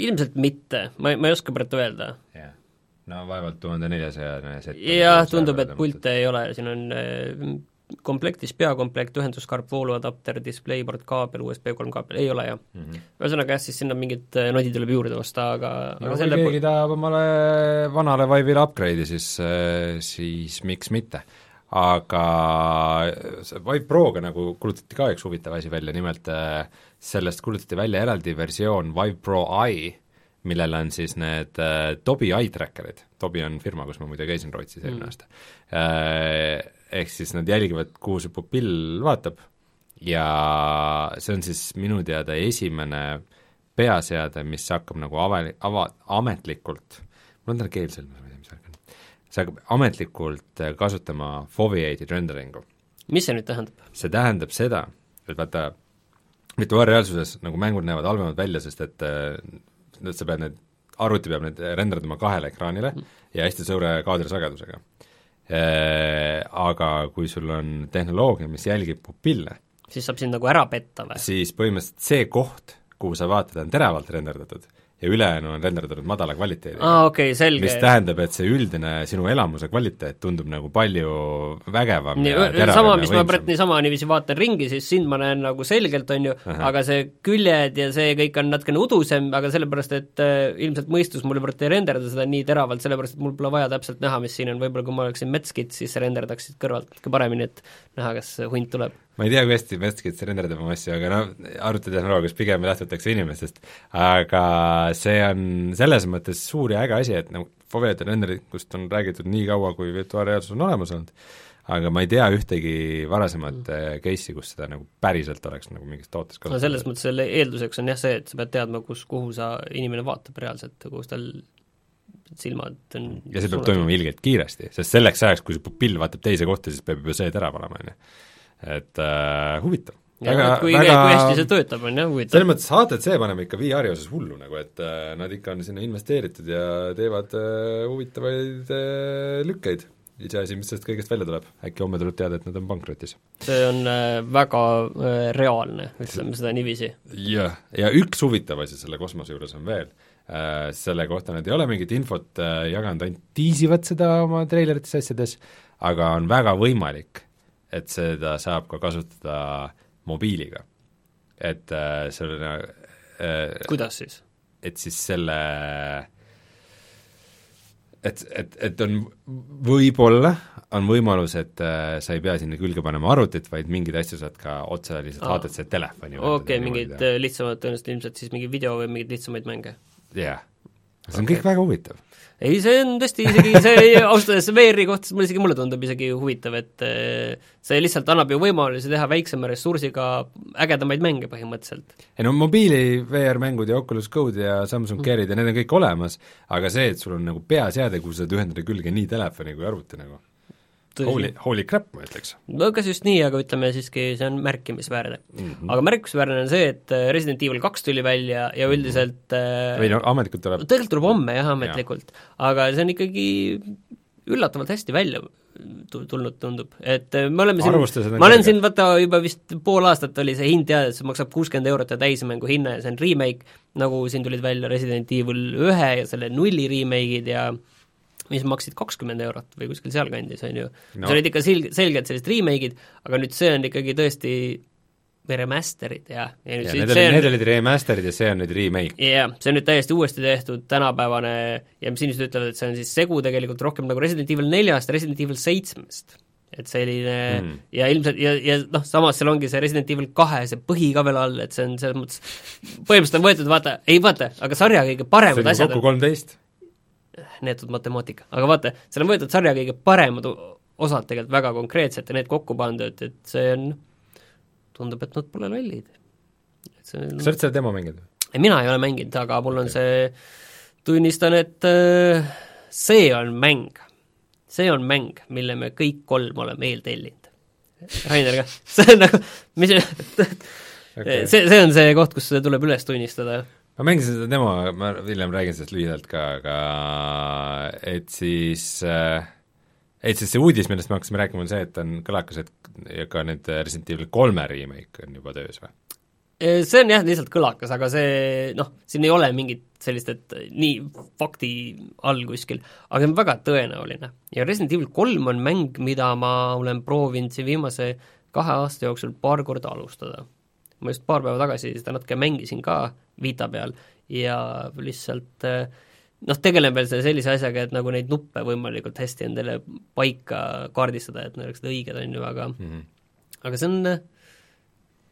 ilmselt mitte, ma, ma ei oska praegu öelda yeah no vaevalt tuhande neljasajane set. jah, tundub, et pilte ei ole, siin on komplektis peakomplekt, ühenduskaarp, vooluadapter, displayboard, kaabel, USB kolm kaabel, ei ole jah mm -hmm.. ühesõnaga jah, siis sinna mingid äh, nodid tuleb juurde osta, aga no aga kui keegi tahab omale vanale Vive'ile upgrade'i, siis, äh, siis miks mitte. aga Vive Proga nagu kuulutati ka üks huvitav asi välja, nimelt sellest kuulutati välja eraldi versioon Vive Pro i, millel on siis need äh, Tobi eye tracker'id, Tobi on firma, kus ma muide käisin Rootsis eelmine mm. aasta äh,, ehk siis nad jälgivad, kuhu see pupill vaatab ja see on siis minu teada esimene peaseade, mis hakkab nagu ava-, ava-, ametlikult, mul on täna keel seljas, ma ei tea, mis värk on, see hakkab ametlikult äh, kasutama foveated rendering'u. mis see nüüd tähendab? see tähendab seda, et vaata, virtuaalreaalsuses nagu mängud näevad halvemad välja, sest et äh, et sa pead need, arvuti peab need renderdama kahele ekraanile mm. ja hästi suure kaadrisagedusega. Äh, aga kui sul on tehnoloogia, mis jälgib pupille, siis saab sind nagu ära petta või? siis põhimõtteliselt see koht, kuhu sa vaatad, on teravalt renderdatud ja ülejäänu on renderdatud madala kvaliteediga. aa, okei okay,, selge. mis tähendab, et see üldine sinu elamuse kvaliteet tundub nagu palju vägevam nii, sama, mis ma praegu niisama niiviisi vaatan ringi, siis sind ma näen nagu selgelt, on ju, aga see küljed ja see kõik on natukene udusem, aga sellepärast, et äh, ilmselt mõistus mul praegu ei renderda seda nii teravalt, sellepärast et mul pole vaja täpselt näha, mis siin on, võib-olla kui ma oleksin metskit, siis see renderdaks siit kõrvalt natuke paremini, et näha, kas hunt tuleb ma ei tea, kui hästi Metskits renderdab oma asju, aga noh, arvutitehnoloogias pigem lähtutakse inimestest, aga see on selles mõttes suur ja äge asi, et nagu Foveat renderikust on räägitud nii kaua, kui virtuaalreaalsus on olemas olnud, aga ma ei tea ühtegi varasemat mm. case'i, kus seda nagu päriselt oleks nagu mingis tootes no selles mõttes selle eelduseks on jah see, et sa pead teadma, kus, kuhu sa, inimene vaatab reaalselt, kus tal silmad on ja see peab toimuma ilgelt kiiresti, sest selleks ajaks, kui see pupill vaatab teise kohta, siis peab juba see terav olema, on ju. Et äh, huvitav. väga, kui väga kui hästi see töötab, on jah, huvitav. selles mõttes HTC paneb ikka VR-i osas hullu nagu, et äh, nad ikka on sinna investeeritud ja teevad äh, huvitavaid äh, lükkeid iseasi, mis sellest kõigest välja tuleb, äkki homme tuleb teada, et nad on pankrotis. see on äh, väga äh, reaalne, ütleme seda niiviisi. jah, ja üks huvitav asi selle kosmose juures on veel äh,, selle kohta nad ei ole mingit infot jaganud, ainult tiisivad seda oma treilerites ja asjades, aga on väga võimalik, et seda saab ka kasutada mobiiliga. et äh, selline äh, kuidas siis? et siis selle et, et, et on võib-olla, on võimalus, et äh, sa ei pea sinna külge panema arvutit, vaid mingeid asju saad ka otse lihtsalt. HTC telefoni okei okay,, mingeid äh, lihtsamad, tõenäoliselt ilmselt siis mingi video või mingeid lihtsamaid mänge? jah yeah., see on okay. kõik väga huvitav ei, see on tõesti isegi, see ausalt öeldes VR-i kohta, mulle isegi, mulle tundub isegi huvitav, et eh, see lihtsalt annab ju võimalusi teha väiksema ressursiga ägedamaid mänge põhimõtteliselt. ei no mobiili VR-mängud ja Oculus Go'd ja Samsung Gearid ja need on kõik olemas, aga see, et sul on nagu peaseade, kuhu saad ühendada külge nii telefoni kui arvuti nagu Holy, holy crap, ma ütleks. no kas just nii, aga ütleme siiski, see on märkimisväärne mm. -hmm. aga märkimisväärne on see, et äh, Resident Evil kaks tuli välja ja mhm. üldiselt või no ametlikult tuleb tegelikult tuleb homme jah, ametlikult ja., aga see on ikkagi üllatavalt hästi välja tulnud, tundub, et äh, me oleme siin, ma olen siin vaata juba vist pool aastat oli see hind teada, et see maksab kuuskümmend eurot ja täismängu hinna ja see on remake, nagu siin tulid välja Resident Evil ühe ja selle nulli remake'id ja mis maksid kakskümmend eurot või kuskil sealkandis, on ju no.. see olid ikka selg-, selgelt sellised remake'id, aga nüüd see on ikkagi tõesti remaster'id ja, ja nüüd ja, see, need, see on, need olid remaster'id ja see on nüüd remake. jah, see on nüüd täiesti uuesti tehtud, tänapäevane ja mis inimesed ütlevad, et see on siis segu tegelikult rohkem nagu Resident Evil neljast, Resident Evil seitsmest. et selline mm. ja ilmselt ja, ja noh, samas seal ongi see Resident Evil kahe see põhi ka veel all, et see on selles mõttes, põhimõtteliselt on võetud vaata, ei vaata, aga sarja kõige paremad asjad kokku kolmteist neetud matemaatika, aga vaata, seal on võetud sarja kõige paremad osad tegelikult väga konkreetselt ja need kokku pandud, et see on, tundub, et nad pole lollid. sa oled seda demo mänginud? mina ei ole mänginud, aga mul on see, tunnistan, et äh, see on mäng, see on mäng, mille me kõik kolm oleme eeltellinud. Rainer ka, see on nagu, mis okay. see, see on see koht, kus see tuleb üles tunnistada ma mängisin seda demo, ma hiljem räägin sellest lühidalt ka, aga et siis äh, et siis see uudis, millest me hakkasime rääkima, on see, et on kõlakas, et ka nüüd Resident Evil kolme remake on juba töös või? See on jah, lihtsalt kõlakas, aga see noh, siin ei ole mingit sellist, et nii fakti all kuskil, aga see on väga tõenäoline. ja Resident Evil kolm on mäng, mida ma olen proovinud siin viimase kahe aasta jooksul paar korda alustada. Ma just paar päeva tagasi seda natuke mängisin ka, Vita peal ja lihtsalt eh, noh, tegelen veel sellise asjaga, et nagu neid nuppe võimalikult hästi endale paika kaardistada, et need oleksid õiged, on ju, aga mm -hmm. aga see on,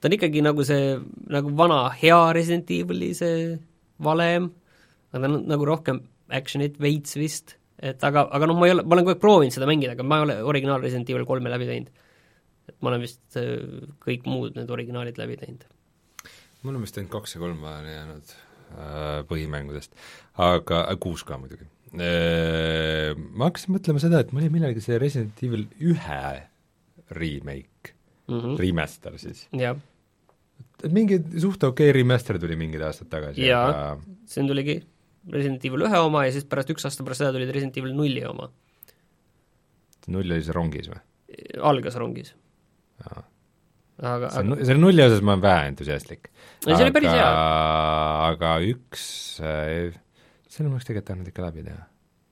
ta on ikkagi nagu see, nagu vana hea Resident Evil'i see valem, aga ta on nagu rohkem action'it veits vist, et aga, aga noh, ma ei ole, ma olen kogu aeg proovinud seda mängida, aga ma ei ole originaal Resident Evil kolme läbi teinud. Et ma olen vist eh, kõik muud need originaalid läbi teinud mul on vist ainult kaks ja kolm vahele jäänud äh, põhimängudest, aga äh, kuus ka muidugi äh,. Ma hakkasin mõtlema seda, et mul oli millalgi see Resident Evil ühe remake mm, -hmm. remaster siis. et mingi suht okei okay remaster tuli mingid aastad tagasi. jaa aga..., see tuligi Resident Evil ühe oma ja siis pärast, üks aasta pärast seda tuli Resident Evil nulli oma. null oli see rongis või? algas rongis aga see on, selle nulli osas ma olen vähe entusiastlik. see oli päris hea. aga üks äh,, selle ma oleks tegelikult tahtnud ikka läbi teha.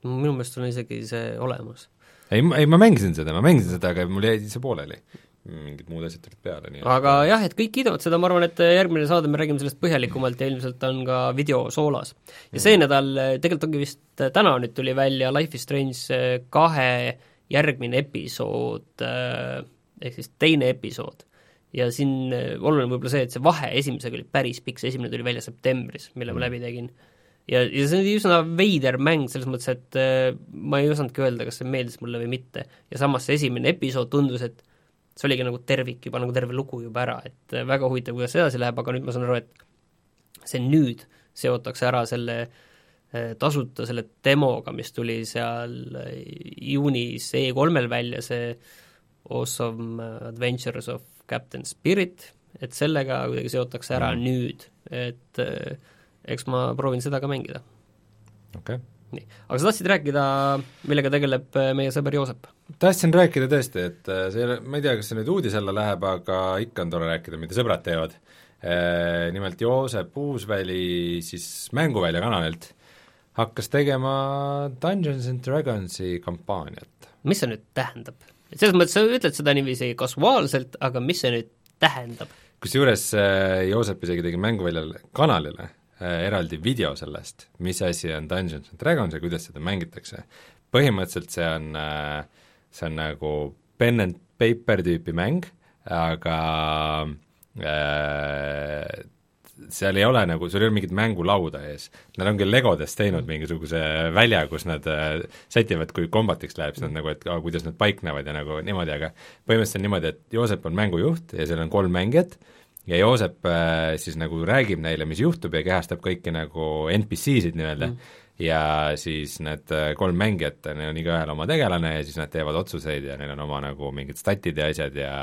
minu meelest on isegi see olemas. ei, ei ma mängisin seda, ma mängisin seda, aga mul jäi see pooleli. mingid muud asjad tulid peale, nii aga et... jah, et kõik kiidavad seda, ma arvan, et järgmine saade me räägime sellest põhjalikumalt ja ilmselt on ka video soolas. ja see mm. nädal, tegelikult ongi vist, täna nüüd tuli välja Life is Strange kahe järgmine episood, äh, ehk siis teine episood ja siin äh, oluline võib-olla see, et see vahe esimesega oli päris pikk, see esimene tuli välja septembris, mille mm. ma läbi tegin. ja, ja see oli üsna veider mäng selles mõttes, et äh, ma ei osanudki öelda, kas see meeldis mulle või mitte. ja samas see esimene episood tundus, et see oligi nagu tervik juba, nagu terve lugu juba ära, et äh, väga huvitav, kuidas edasi läheb, aga nüüd ma saan aru, et see nüüd seotakse ära selle äh, tasuta selle demoga, mis tuli seal juunis E3-l välja, see Awesome Adventures of Captain Spirit, et sellega kuidagi seotakse ära mm. nüüd, et eks ma proovin seda ka mängida. okei okay. nii, aga sa tahtsid rääkida, millega tegeleb meie sõber Joosep? tahtsin rääkida tõesti, et äh, see ei ole, ma ei tea, kas see nüüd uudis alla läheb, aga ikka on tore rääkida, mida sõbrad teevad. Äh, nimelt Joosep Uusväli siis Mänguvälja kanalilt hakkas tegema Dungeons and Dragonsi kampaaniat. mis see nüüd tähendab? Selles mõttes sa ütled seda niiviisi kasuaalselt, aga mis see nüüd tähendab? kusjuures äh, Joosep isegi tegi Mänguväljal kanalile eraldi video sellest, mis asi on Dungeons and Dragons ja kuidas seda mängitakse. põhimõtteliselt see on äh, see on nagu pen and paper tüüpi mäng, aga äh, seal ei ole nagu, sul ei ole mingit mängulauda ees. Nad on küll Legodest teinud mingisuguse välja, kus nad äh, sätivad, kui kombatiks läheb, siis nad nagu, et aa, kuidas nad paiknevad ja nagu niimoodi, aga põhimõtteliselt on niimoodi, et Joosep on mängujuht ja seal on kolm mängijat ja Joosep äh, siis nagu räägib neile, mis juhtub ja kehastab kõiki nagu NPC-sid nii-öelda mm ja siis need äh, kolm mängijat, neil on igaühel oma tegelane ja siis nad teevad otsuseid ja neil on oma nagu mingid statid ja asjad ja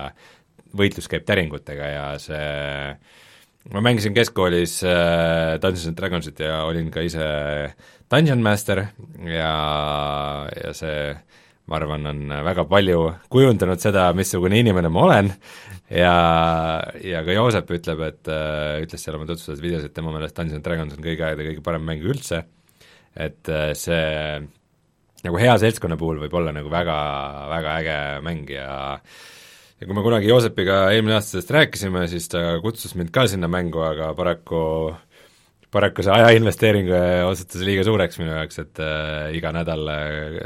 võitlus käib täringutega ja see ma mängisin keskkoolis äh, Dungeons and Dragonsit ja olin ka ise Dungeon Master ja, ja see ma arvan, on väga palju kujundanud seda, missugune inimene ma olen. Ja, ja ka Joosep ütleb, et äh, ütles seal oma tutvustuses videos, et tema meelest Dungeons and Dragons on kõigi aegade kõige parem mäng üldse. Et äh, see nagu hea seltskonna puhul võib olla nagu väga, väga äge mäng ja ja kui me kunagi Joosepiga eelmine aasta sellest rääkisime, siis ta kutsus mind ka sinna mängu, aga paraku paraku see ajainvesteering osutus liiga suureks minu jaoks, et äh, iga nädal äh,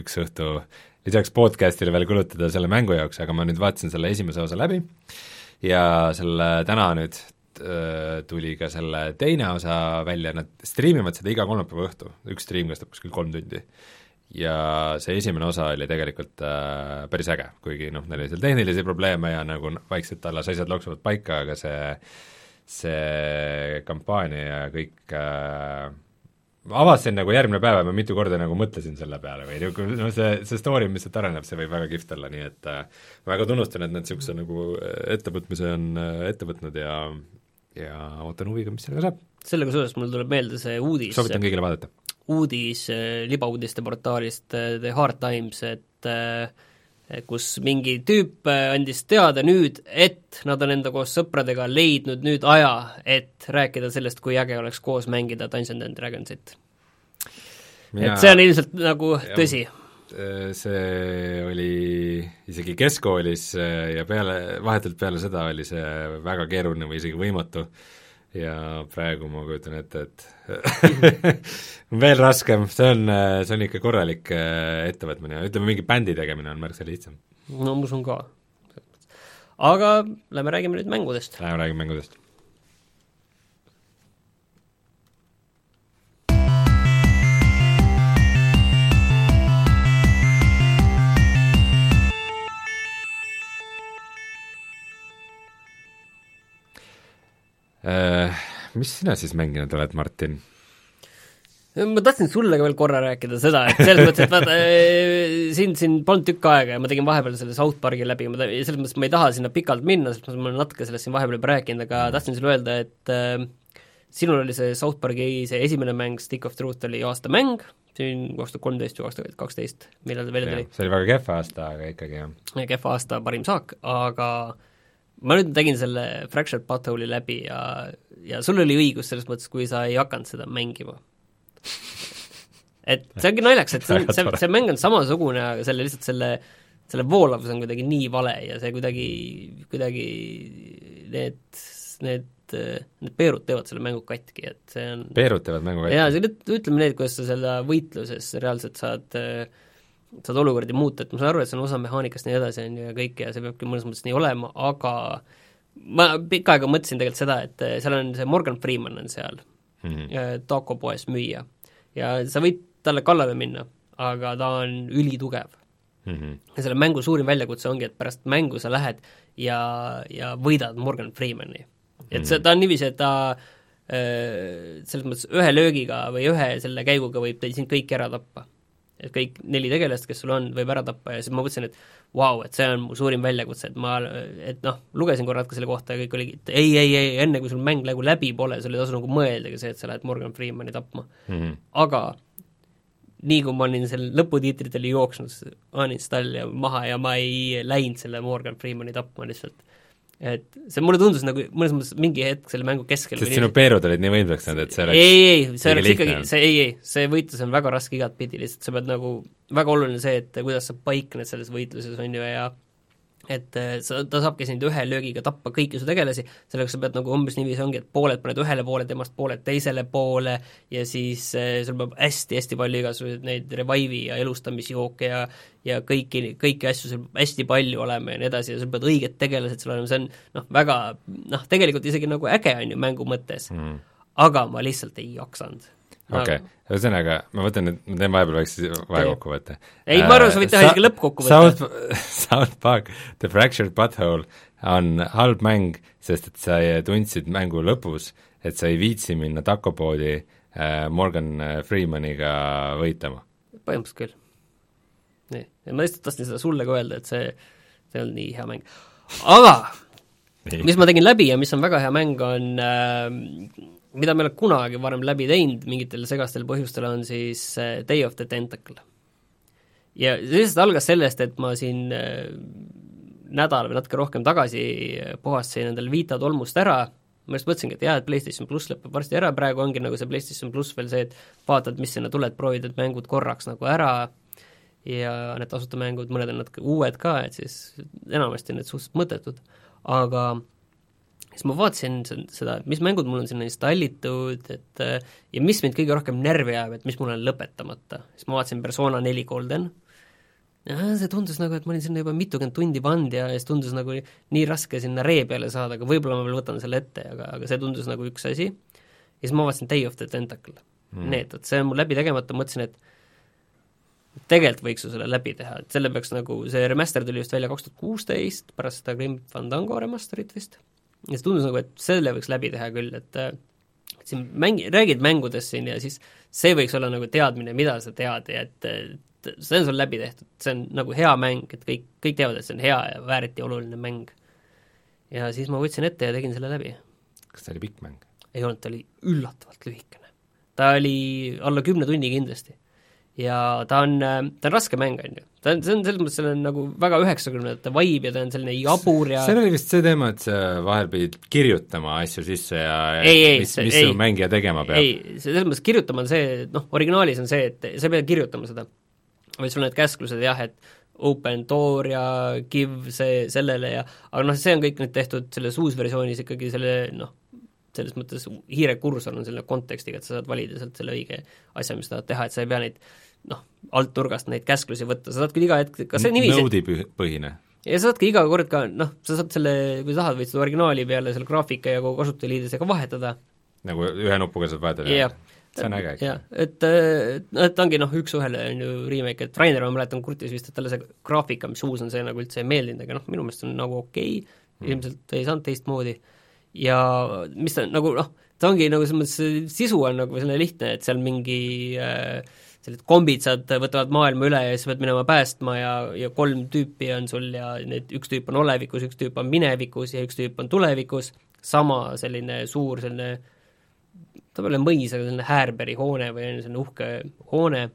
üks õhtu lisaks podcast'ile veel kulutada selle mängu jaoks, aga ma nüüd vaatasin selle esimese osa läbi ja selle täna nüüd Äh, tuli ka selle teine osa välja, nad striimivad seda iga kolmapäeva õhtu, üks striim kestab kuskil kolm tundi. Ja see esimene osa oli tegelikult äh, päris äge, kuigi noh, neil oli seal tehnilisi probleeme ja nagu vaikselt alles asjad loksuvad paika, aga see, see kampaania ja kõik äh, ma avastasin nagu järgmine päev ja ma mitu korda nagu mõtlesin selle peale või nagu noh, see, see story, mis sealt areneb, see võib väga kihvt olla, nii et äh, väga tunnustan, et nad niisuguse nagu ettevõtmise on äh, ette võtnud ja ja ootan huviga, mis sellega saab. sellega seoses mul tuleb meelde see uudis soovitan kõigile vaadata. Uudis äh, libauudiste portaalist äh, The Hard Times, et äh, kus mingi tüüp andis teada nüüd, et nad on enda koos sõpradega leidnud nüüd aja, et rääkida sellest, kui äge oleks koos mängida Dungeons and Dragonsit. et see on ilmselt nagu tõsi. See oli isegi keskkoolis ja peale, vahetult peale seda oli see väga keeruline või isegi võimatu ja praegu ma kujutan ette, et veel raskem, see on, see on ikka korralik äh, ettevõtmine, ütleme mingi bändi tegemine on märksa lihtsam. no ma usun ka. aga lähme räägime nüüd mängudest. Lähme räägime mängudest mis sina siis mänginud oled, Martin? ma tahtsin sulle ka veel korra rääkida seda, et selles mõttes, et vaata, äh, sind siin polnud tükk aega ja ma tegin vahepeal selle South Parki läbi, ma selles mõttes ma ei taha sinna pikalt minna, sest ma olen natuke sellest siin vahepeal juba rääkinud, aga tahtsin sulle öelda, et äh, sinul oli see South Parki see esimene mäng, Stick of Truth oli aasta mäng, siin kaks tuhat kolmteist või kaks tuhat kaksteist, millal ta välja tuli? see oli väga kehva aasta, aga ikkagi jah. kehva aasta parim saak, aga äh, ma nüüd tegin selle Fractured Butthole'i läbi ja, ja sul oli õigus selles mõttes, kui sa ei hakanud seda mängima. et see ongi naljakas, et see on, see, see mäng on samasugune, aga selle lihtsalt selle, selle voolavus on kuidagi nii vale ja see kuidagi, kuidagi need, need need peerud teevad selle mängu katki, et see on peerud teevad mängu katki? jaa, ütleme nii, et kuidas sa selle võitluses reaalselt saad äh, saad olukordi muuta, et ma saan aru, et see on osa mehaanikast ja nii edasi, on ju, ja kõik, ja see peabki mõnes mõttes nii olema, aga ma pikka aega mõtlesin tegelikult seda, et eh, seal on see Morgan Freeman on seal äh, takopoes müüa. ja sa võid talle kallale minna, aga ta on ülitugev mm. -hmm. ja selle mängu suurim väljakutse ongi, et pärast mängu sa lähed ja, ja võidad Morgan Freemani. et see, ta on niiviisi, et ta äh, selles mõttes ühe löögiga või ühe selle käiguga võib teil sind kõik ära tappa. Et kõik neli tegelast, kes sul on, võib ära tappa ja siis ma mõtlesin, et vau wow,, et see on mu suurim väljakutse, et ma, et noh, lugesin korra natuke selle kohta ja kõik oligi, et ei, ei, ei, enne kui sul mäng nagu läbi pole, sul ei tasu nagu mõeldagi see, et sa lähed Morgan Freemani tapma Mm -hmm. aga nii kui ma olin seal lõputiitritele jooksnud, uninstall ja maha ja ma ei läinud selle Morgan Freemani tapma lihtsalt. Et see mulle tundus nagu mõnes mõttes mingi hetk selle mängu keskel sest sinu peerud olid nii võimsaks saanud, et see oleks ei, ei, see oleks ikkagi, see ei, ei, see võitlus on väga raske igatpidi, lihtsalt sa pead nagu, väga oluline see, et kuidas sa paikned selles võitluses, on ju, ja et eh, sa, ta saabki sind ühe löögiga tappa kõiki su tegelasi, selleks sa pead nagu umbes niiviisi ongi, et pooled paned ühele poole temast, pooled teisele poole ja siis eh, sul peab hästi-hästi palju igasuguseid neid revive'i ja elustamisjooke ja ja kõiki, kõiki asju sul peab hästi palju olema ja nii edasi ja sul peavad õiged tegelased seal olema, see on noh, väga noh, tegelikult isegi nagu äge on ju mängu mõttes mm. aga ma lihtsalt ei jaksanud. Okei okay., ühesõnaga ma võtan nüüd, ma teen vahepeal väikse vahekokkuvõtte. Ei, ma arvan, sa võid teha isegi lõppkokkuvõtte. South, South Park The Fractured Butthole on halb mäng, sest et sa tundsid mängu lõpus, et sa ei viitsi minna takopoodi äh, Morgan äh, Freemaniga võitlema. põhimõtteliselt küll. nii, ma lihtsalt tahtsin seda sulle ka öelda, et see, see on nii hea mäng. aga mis ma tegin läbi ja mis on väga hea mäng, on äh, mida ma ei ole kunagi varem läbi teinud mingitel segastel põhjustel, on siis äh, Day of the Tentacle. ja see lihtsalt algas sellest, et ma siin äh, nädal või natuke rohkem tagasi puhastasin endale Vita tolmust ära, ma just mõtlesingi, et jaa, et PlayStation pluss lõpeb varsti ära, praegu ongi nagu see PlayStation pluss veel see, et vaatad, mis sinna tuleb, proovid need mängud korraks nagu ära. Ja need tasuta mängud, mõned on natuke uued ka, et siis enamasti on need suhteliselt mõttetud, aga siis ma vaatasin se- seda, et mis mängud mul on sinna installitud, et ja mis mind kõige rohkem närvi ajab, et mis mul on lõpetamata, siis ma vaatasin Persona neli Golden, see tundus nagu, et ma olin sinna juba mitukümmend tundi pannud ja siis tundus nagu nii raske sinna ree peale saada, aga võib-olla ma veel võtan selle ette, aga, aga see tundus nagu üks asi, ja siis ma vaatasin Day of the Tentacle. Mm., need, et see on mul läbi tegemata, mõtlesin, et tegelikult võiks ju selle läbi teha, et selle peaks nagu, see remaster tuli vist välja kaks tuhat kuusteist, pärast seda Grim Fandango remasterit vist, ja see tundus nagu, et selle võiks läbi teha küll, et äh, et siin mängi-, räägid mängudest siin ja siis see võiks olla nagu teadmine, mida sa tead ja et, et see on sul läbi tehtud, see on nagu hea mäng, et kõik, kõik teavad, et see on hea ja vääriti oluline mäng. ja siis ma võtsin ette ja tegin selle läbi kas see oli pikk mäng? ei olnud, ta oli üllatavalt lühikene. ta oli alla kümne tunni kindlasti. ja ta on, ta on raske mäng, on ju. Ta on, see on selles mõttes, seal on nagu väga üheksakümnendate vibe ja ta on selline jabur ja seal oli vist see teema, et sa vahel pidid kirjutama asju sisse ja Ei, ei, mis, mis ei. su mängija tegema peab. ei, selles mõttes kirjutama on see, noh, originaalis on see, et sa ei pea kirjutama seda, vaid sul on need käsklused jah, et open door ja give see sellele ja aga noh, see on kõik nüüd tehtud selles uusversioonis ikkagi selle noh, selles mõttes hiirekursor on selle kontekstiga, et sa saad valida sealt selle õige asja, mis tahad teha, et sa ei pea neid noh, alt nurgast neid käsklusi võtta, sa saad küll iga hetk, kas see niiviisi, Node'i pü- põhine. ja sa saadki iga kord ka noh, sa saad selle, kui tahad, võid seda originaali peale selle graafika ja kogu kasutajaliidesega vahetada nagu ühe nupuga saad vahetada jah. see on äge. jah, et äh, no et ongi noh, üks-ühele on ju remake, et Rainer, ma mäletan, kurtis vist, et talle see graafika, mis uus on, see nagu üldse ei meeldinud, aga noh, minu meelest on nagu okei okay., ilmselt ei saanud teistmoodi ja mis ta nagu noh, ta ongi nagu selles mõttes, sisu on nagu selline lihtne, et seal mingi äh, sellised kombitsad võtavad maailma üle ja siis pead minema päästma ja, ja kolm tüüpi on sul ja need, üks tüüp on olevikus, üks tüüp on minevikus ja üks tüüp on tulevikus, sama selline suur selline ta pole mõis, aga selline Härberi hoone või selline uhke hoone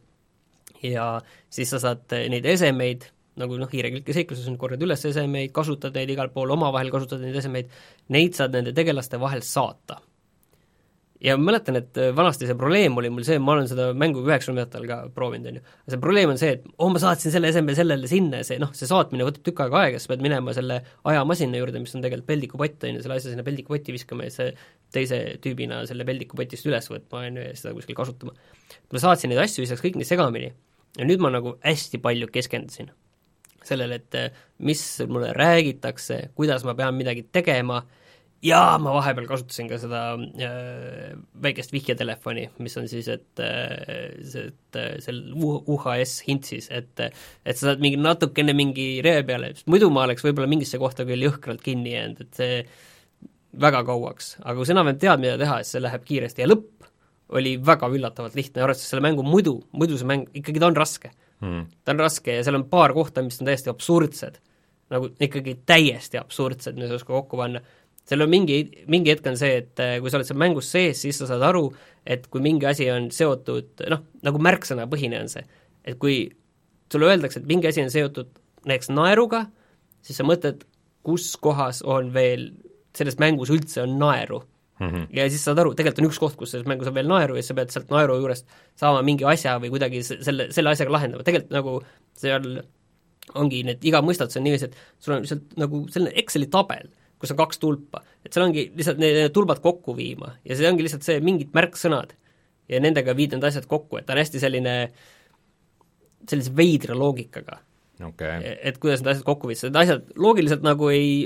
ja siis sa saad neid esemeid, nagu noh, hiirekülke seikluses on, korjad üles esemeid, kasutad neid igal pool, omavahel kasutad neid esemeid, neid saad nende tegelaste vahel saata. Ja ma mäletan, et vanasti see probleem oli mul see, ma olen seda mängu üheksakümnendatel ka proovinud, on ju, see probleem on see, et oh, ma saatsin selle eseme sellele sinna ja see noh, see saatmine võtab tükk aega aega, sa pead minema selle ajamasina juurde, mis on tegelikult peldikupott, on ju, selle asja sinna peldikupotti viskama ja see teise tüübina selle peldikupotist üles võtma, on ju, ja seda kuskil kasutama. ma saatsin neid asju, viskas kõik nii segamini ja nüüd ma nagu hästi palju keskendusin sellele, et eh, mis mulle räägitakse, kuidas ma pean midagi tegema jaa, ma vahepeal kasutasin ka seda äh, väikest vihjetelefoni, mis on siis, et äh, see, et äh, seal UHS hintsis, et et sa saad mingi natukene mingi ree peale, sest muidu ma oleks võib-olla mingisse kohta küll jõhkralt kinni jäänud, et see väga kauaks, aga kui sa enam-vähem tead, mida teha, siis see läheb kiiresti ja lõpp oli väga üllatavalt lihtne, arvestades selle mängu muidu, muidu see mäng, ikkagi ta on raske. Mm.. ta on raske ja seal on paar kohta, mis on täiesti absurdsed. nagu ikkagi täiesti absurdsed, mis ei oska kokku panna seal on mingi, mingi hetk on see, et äh, kui sa oled seal mängus sees, siis sa saad aru, et kui mingi asi on seotud noh, nagu märksõnapõhine on see, et kui sulle öeldakse, et mingi asi on seotud näiteks naeruga, siis sa mõtled, kus kohas on veel, selles mängus üldse on naeru mm. -hmm. ja siis saad aru, tegelikult on üks koht, kus selles mängus on veel naeru ja siis sa pead sealt naeru juurest saama mingi asja või kuidagi selle, selle asjaga lahendama, tegelikult nagu seal ongi need, iga mõistatus on niiviisi, et sul on lihtsalt nagu selline Exceli tabel, kus on kaks tulpa, et seal ongi lihtsalt need, need tulbad kokku viima ja see ongi lihtsalt see mingid märksõnad. Ja nendega viid need asjad kokku, et ta on hästi selline, sellise veidra loogikaga okay.. et kuidas need asjad kokku viis, need asjad loogiliselt nagu ei,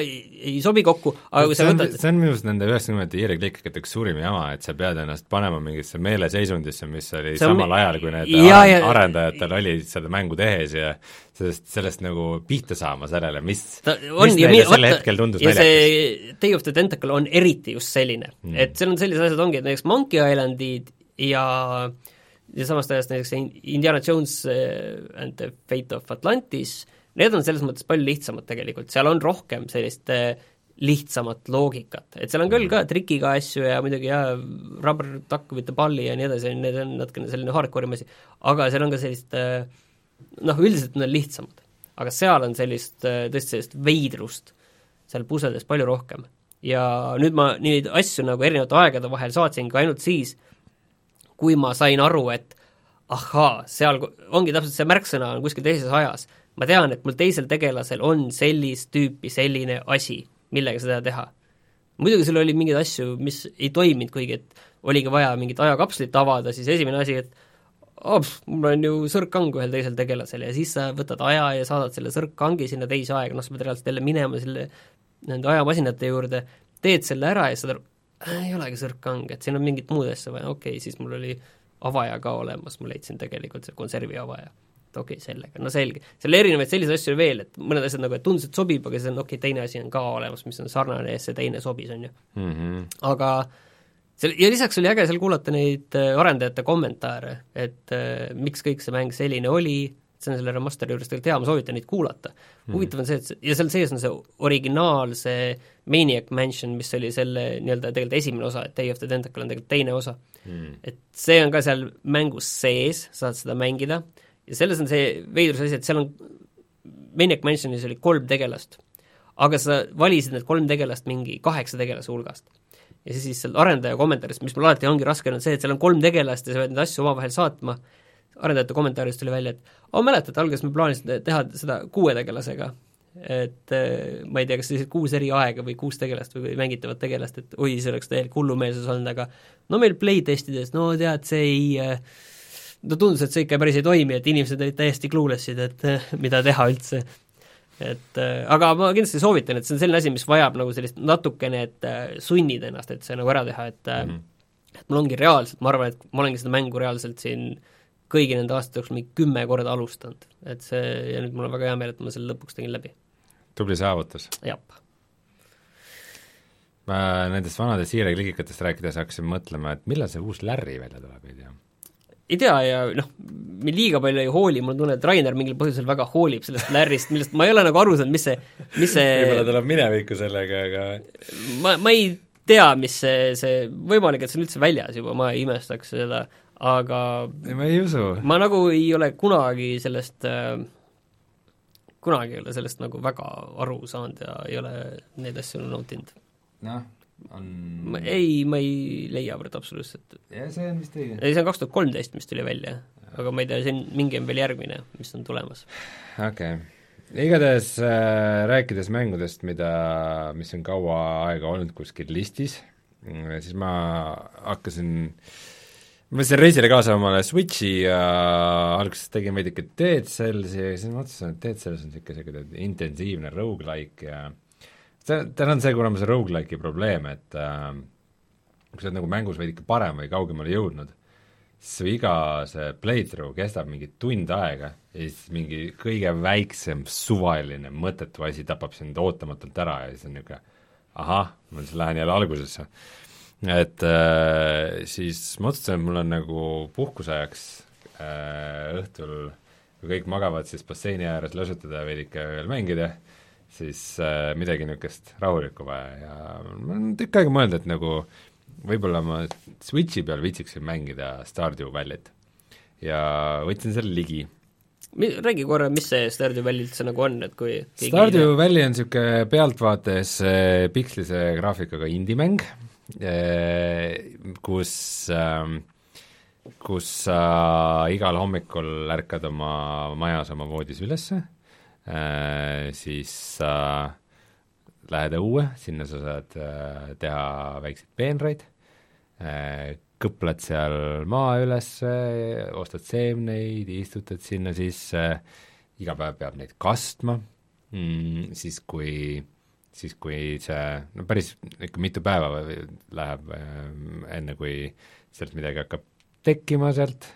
ei, sobi kokku, aga kui sa võtad see on minu arust nende üheksakümnendate hiireklikikate üks suurim jama, et sa pead ennast panema mingisse meeleseisundisse, mis oli on, samal ajal, kui need ja, ja, arendajatel oli seda mängu tehes ja sellest, sellest nagu pihta saama sellele, mis, mis neile sel hetkel tundus naljakas. see Day of the Tentacle on eriti just selline mm., et seal on sellised asjad ongi, et näiteks Monkey Islandid ja äh, ja samast ajast näiteks Indiana Jones eh, and the Fate of Atlantis, need on selles mõttes palju lihtsamad tegelikult, seal on rohkem sellist eh, lihtsamat loogikat, et seal on küll ka trikiga asju ja muidugi jah, rubber duck with the balli ja nii edasi, need on natukene selline hardcore'im asi, aga seal on ka sellist eh, noh, üldiselt need on lihtsamad. aga seal on sellist, tõesti sellist veidrust seal puseldes palju rohkem. ja nüüd ma neid asju nagu erinevate aegade vahel saatsingi ainult siis, kui ma sain aru, et ahaa, seal ongi täpselt see märksõna on kuskil teises ajas. ma tean, et mul teisel tegelasel on sellist tüüpi selline asi, millega seda teha. muidugi seal oli mingeid asju, mis ei toiminud, kuigi et oligi vaja mingit ajakapslit avada, siis esimene asi, et oh, mul on ju sõrkang ühel teisel tegelasel ja siis sa võtad aja ja saadad selle sõrkkangi sinna teise aega, noh, sa pead reaalselt jälle minema selle, nende ajamasinate juurde, teed selle ära ja saad aru, äh, ei olegi sõrkang, et siin on mingit muud asja vaja, okei okay,, siis mul oli avaja ka olemas, ma leidsin tegelikult selle konservi avaja. et okei okay,, sellega, no selge. seal erinevaid selliseid asju veel, et mõned asjad nagu, et tundus, et sobib, aga siis on okei okay,, teine asi on ka olemas, mis on sarnane ja see teine sobis, on ju mm. -hmm. aga seal, ja lisaks oli äge seal kuulata neid äh, arendajate kommentaare, et äh, miks kõik see mäng selline oli, see on selle remasteri juures tegelikult hea, ma soovitan neid kuulata. Mm.. huvitav on see, et ja seal sees on see originaal, see Maniac Mansion, mis oli selle nii-öelda tegelikult esimene osa, et Day of the Tentacle on tegelikult teine osa. Mm.. et see on ka seal mängus sees, saad seda mängida, ja selles on see veidrus asi, et seal on, Maniac Mansionis oli kolm tegelast, aga sa valisid need kolm tegelast mingi kaheksa tegelase hulgast. ja siis seal arendaja kommentaarist, mis mul alati ongi raske, on see, et seal on kolm tegelast ja sa pead neid asju omavahel saatma, arendajate kommentaarist tuli välja, et oo, mäletad, alguses me plaanisime teha seda kuue tegelasega, et äh, ma ei tea, kas sellised kuus eri aega või kuus tegelast või mängitavat tegelast, et oi, see oleks täielik hullumeelsus olnud, aga no meil playtestides, no tead, see ei äh, no tundus, et see ikka päris ei toimi, et inimesed olid täiesti clueless'id, et äh, mida teha üldse. et aga ma kindlasti soovitan, et see on selline asi, mis vajab nagu sellist natukene, et sunnid ennast, et see nagu ära teha, et mm -hmm. et mul ongi reaalselt, ma arvan, et ma olengi seda mängu reaalselt siin äh, kõigi nende aastate jooksul mingi kümme korda alustanud, et see, ja nüüd mul on väga hea meel, et ma selle lõpuks tegin läbi. tubli saavutus. jah. ma nendest vanadest hiireklikikatest rääkides hakkasin mõtlema, et millal see uus Larry välja tuleb, ei tea ei tea ja noh, me liiga palju ei hooli, mul on tunne, et Rainer mingil põhjusel väga hoolib sellest Larryst, millest ma ei ole nagu aru saanud, mis see, mis see võib-olla tuleb minevikku sellega, aga ma, ma ei tea, mis see, see, võimalik, et see on üldse väljas juba, ma ei imestaks seda, aga ei, ma ei usu. ma nagu ei ole kunagi sellest äh, kunagi ei ole sellest nagu väga aru saanud ja ei ole neid asju nautinud. noh, on ma, ei, ma ei leia praegu absoluutselt. jah, see on vist õige. ei, see on kaks tuhat kolmteist, mis tuli välja. aga ma ei tea, on, mingi on veel järgmine, mis on tulemas. okei okay igatahes äh, rääkides mängudest, mida, mis on kaua aega olnud kuskil listis, siis ma hakkasin äh, ma võtsin reisile kaasa omale Switchi ja alguses tegin veidike Dead Cellsi ja siis ma mõtlesin, et Dead Cells on niisugune selline intensiivne rogu-like ja see, tal on see kuramuse rogu-like'i probleem, et äh, kui sa oled nagu mängus veidike parem või kaugemale jõudnud, siis su iga see playthrough kestab mingi tund aega ja siis mingi kõige väiksem suvaline mõttetu asi tapab sind ootamatult ära ja siis on niisugune ahah, ma siis lähen jälle algusesse. Et äh, siis ma otsustasin, et mul on nagu puhkuse ajaks äh, õhtul, kui kõik magavad, siis basseini ääres lösutada ja veidike veel mängida, siis äh, midagi niisugust rahulikku vaja ja ma olen tükk aega mõelnud, et nagu võib-olla ma Switchi peal viitsiksin mängida Stardew Valley't. ja võtsin selle ligi räägi korra, mis see Stardew Valley üldse nagu on, et kui Stardew Valley on niisugune pealtvaates äh, pikslise graafikaga indie-mäng kus äh, kus sa äh, igal hommikul ärkad oma majas oma voodis ülesse äh,, siis sa äh, lähed õue, sinna sa saad äh, teha väikseid peenraid äh,, kõplad seal maa üles, ostad seemneid, istutad sinna sisse, iga päev peab neid kastma. Mm,, siis kui, siis kui see, no päris ikka mitu päeva läheb äh, enne, kui sealt midagi hakkab tekkima sealt,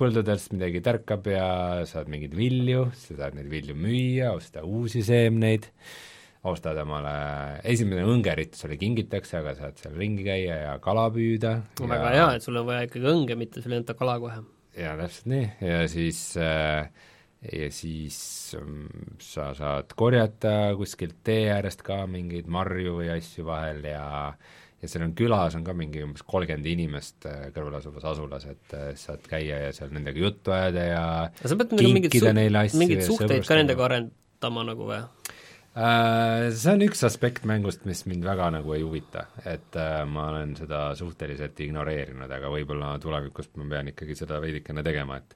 põldudest midagi tärkab ja saad mingeid vilju, sa saad neid vilju müüa, osta uusi seemneid ostad omale, esimene õngerit sulle kingitakse, aga saad seal ringi käia ja kala püüda. no väga hea, et sul on vaja ikkagi õnge, mitte sulle ei anta kala kohe. jaa, täpselt nii, ja siis äh, ja siis um, sa saad korjata kuskilt tee äärest ka mingeid marju või asju vahel ja ja seal on külas on ka mingi umbes kolmkümmend inimest äh, kõrval asuvas asulas, et äh, saad käia ja seal nendega juttu ajada ja kinkida neile asju. mingeid suhteid ka nendega arendama nagu või? Äh, see on üks aspekt mängust, mis mind väga nagu ei huvita, et äh, ma olen seda suhteliselt ignoreerinud, aga võib-olla tulevikus ma pean ikkagi seda veidikene tegema, et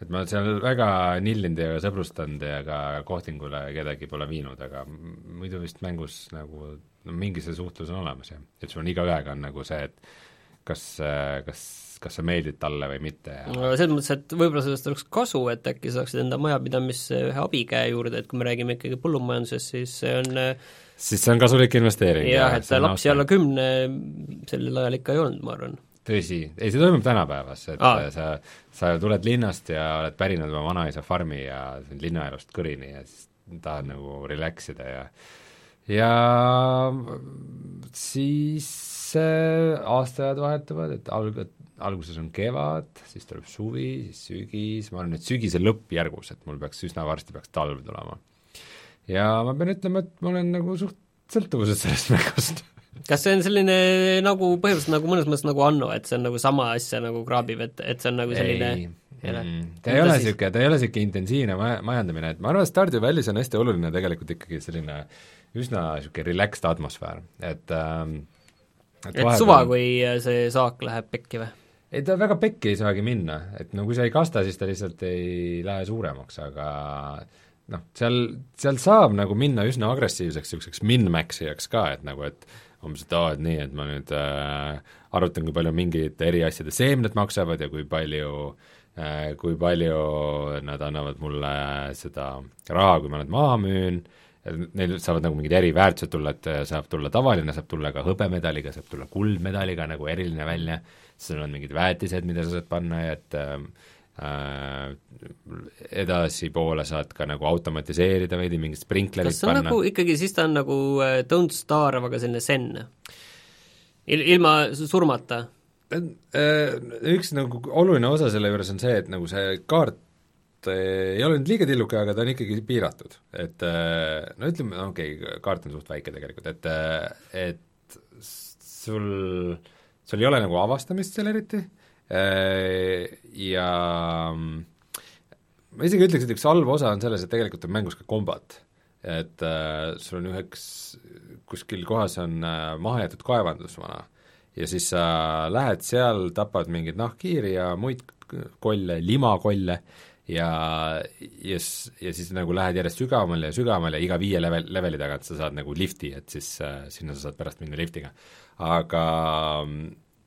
et ma seal väga nillinud ja sõbrustanud ja ka kohtingule kedagi pole viinud, aga muidu vist mängus nagu no mingi see suhtlus on olemas, jah. et sul on iga käega on nagu see, et kas, kas kas sa meeldid talle või mitte ja no selles mõttes, et võib-olla sellest oleks kasu, et äkki saaksid enda majapidamisse ühe abikäe juurde, et kui me räägime ikkagi põllumajandusest, siis see on siis see on kasulik investeering. jah, et lapsi alla kümne sellel ajal ikka ei olnud, ma arvan. Tõsi, ei see toimub tänapäevas, et Aa. sa, sa tuled linnast ja oled pärinud oma vanaisa farmi ja linnaelust kõrini ja siis tahad nagu relax ida ja ja siis aastaajad vahetuvad, et alg-, alguses on kevad, siis tuleb suvi, siis sügis, ma olen nüüd sügise lõppjärgus, et mul peaks üsna varsti peaks talv tulema. ja ma pean ütlema, et ma olen nagu suht sõltuvuses sellest mängust kas see on selline nagu põhimõtteliselt nagu mõnes mõttes nagu Anno, et see on nagu sama asja nagu kraabib, et, et see on nagu selline ei, mm, ta ei ole niisugune, ta ei ole niisugune intensiivne maja, majandamine, et ma arvan, et Stardew Valley's on hästi oluline tegelikult ikkagi selline üsna niisugune relaxed atmosfäär, et ähm, et, et suva, kui see saak läheb pekki või? ei, ta väga pekki ei saagi minna, et no kui sa ei kasta, siis ta lihtsalt ei lähe suuremaks, aga noh, seal, seal saab nagu minna üsna agressiivseks niisuguseks min-maxijaks ka, et nagu, et umbes, et aa, et nii, et ma nüüd äh, arvutan, kui palju mingid eri asjade seemned maksavad ja kui palju äh, kui palju nad annavad mulle seda raha, kui ma nad maha müün. Neil saavad nagu mingid eriväärtused tulla, et äh, saab tulla tavaline, saab tulla ka hõbemedaliga, saab tulla kuldmedaliga nagu eriline välja, sul on mingid väetised, mida sa saad panna ja et äh, edasipoole saad ka nagu automatiseerida veidi, mingid sprinklerid kas see on panna. nagu ikkagi, siis ta on nagu äh, Don't Starve, aga selline zen Il? ilma surmata? Äh, üks nagu oluline osa selle juures on see, et nagu see kaart ei ole nüüd liiga tilluke, aga ta on ikkagi piiratud, et no ütleme, okei okay,, kaart on suht väike tegelikult, et, et sul, sul ei ole nagu avastamist seal eriti ja ma isegi ütleks, et üks halb osa on selles, et tegelikult on mängus ka kombat. et sul on üheks, kuskil kohas on mahajäetud kaevandus vana ja siis sa lähed seal, tapad mingeid nahkhiiri ja muid kolle, limakolle, ja, ja, ja siis nagu lähed järjest sügavamale ja sügavamale ja iga viie level, leveli tagant sa saad nagu lifti, et siis äh, sinna sa saad pärast minna liftiga. aga äh,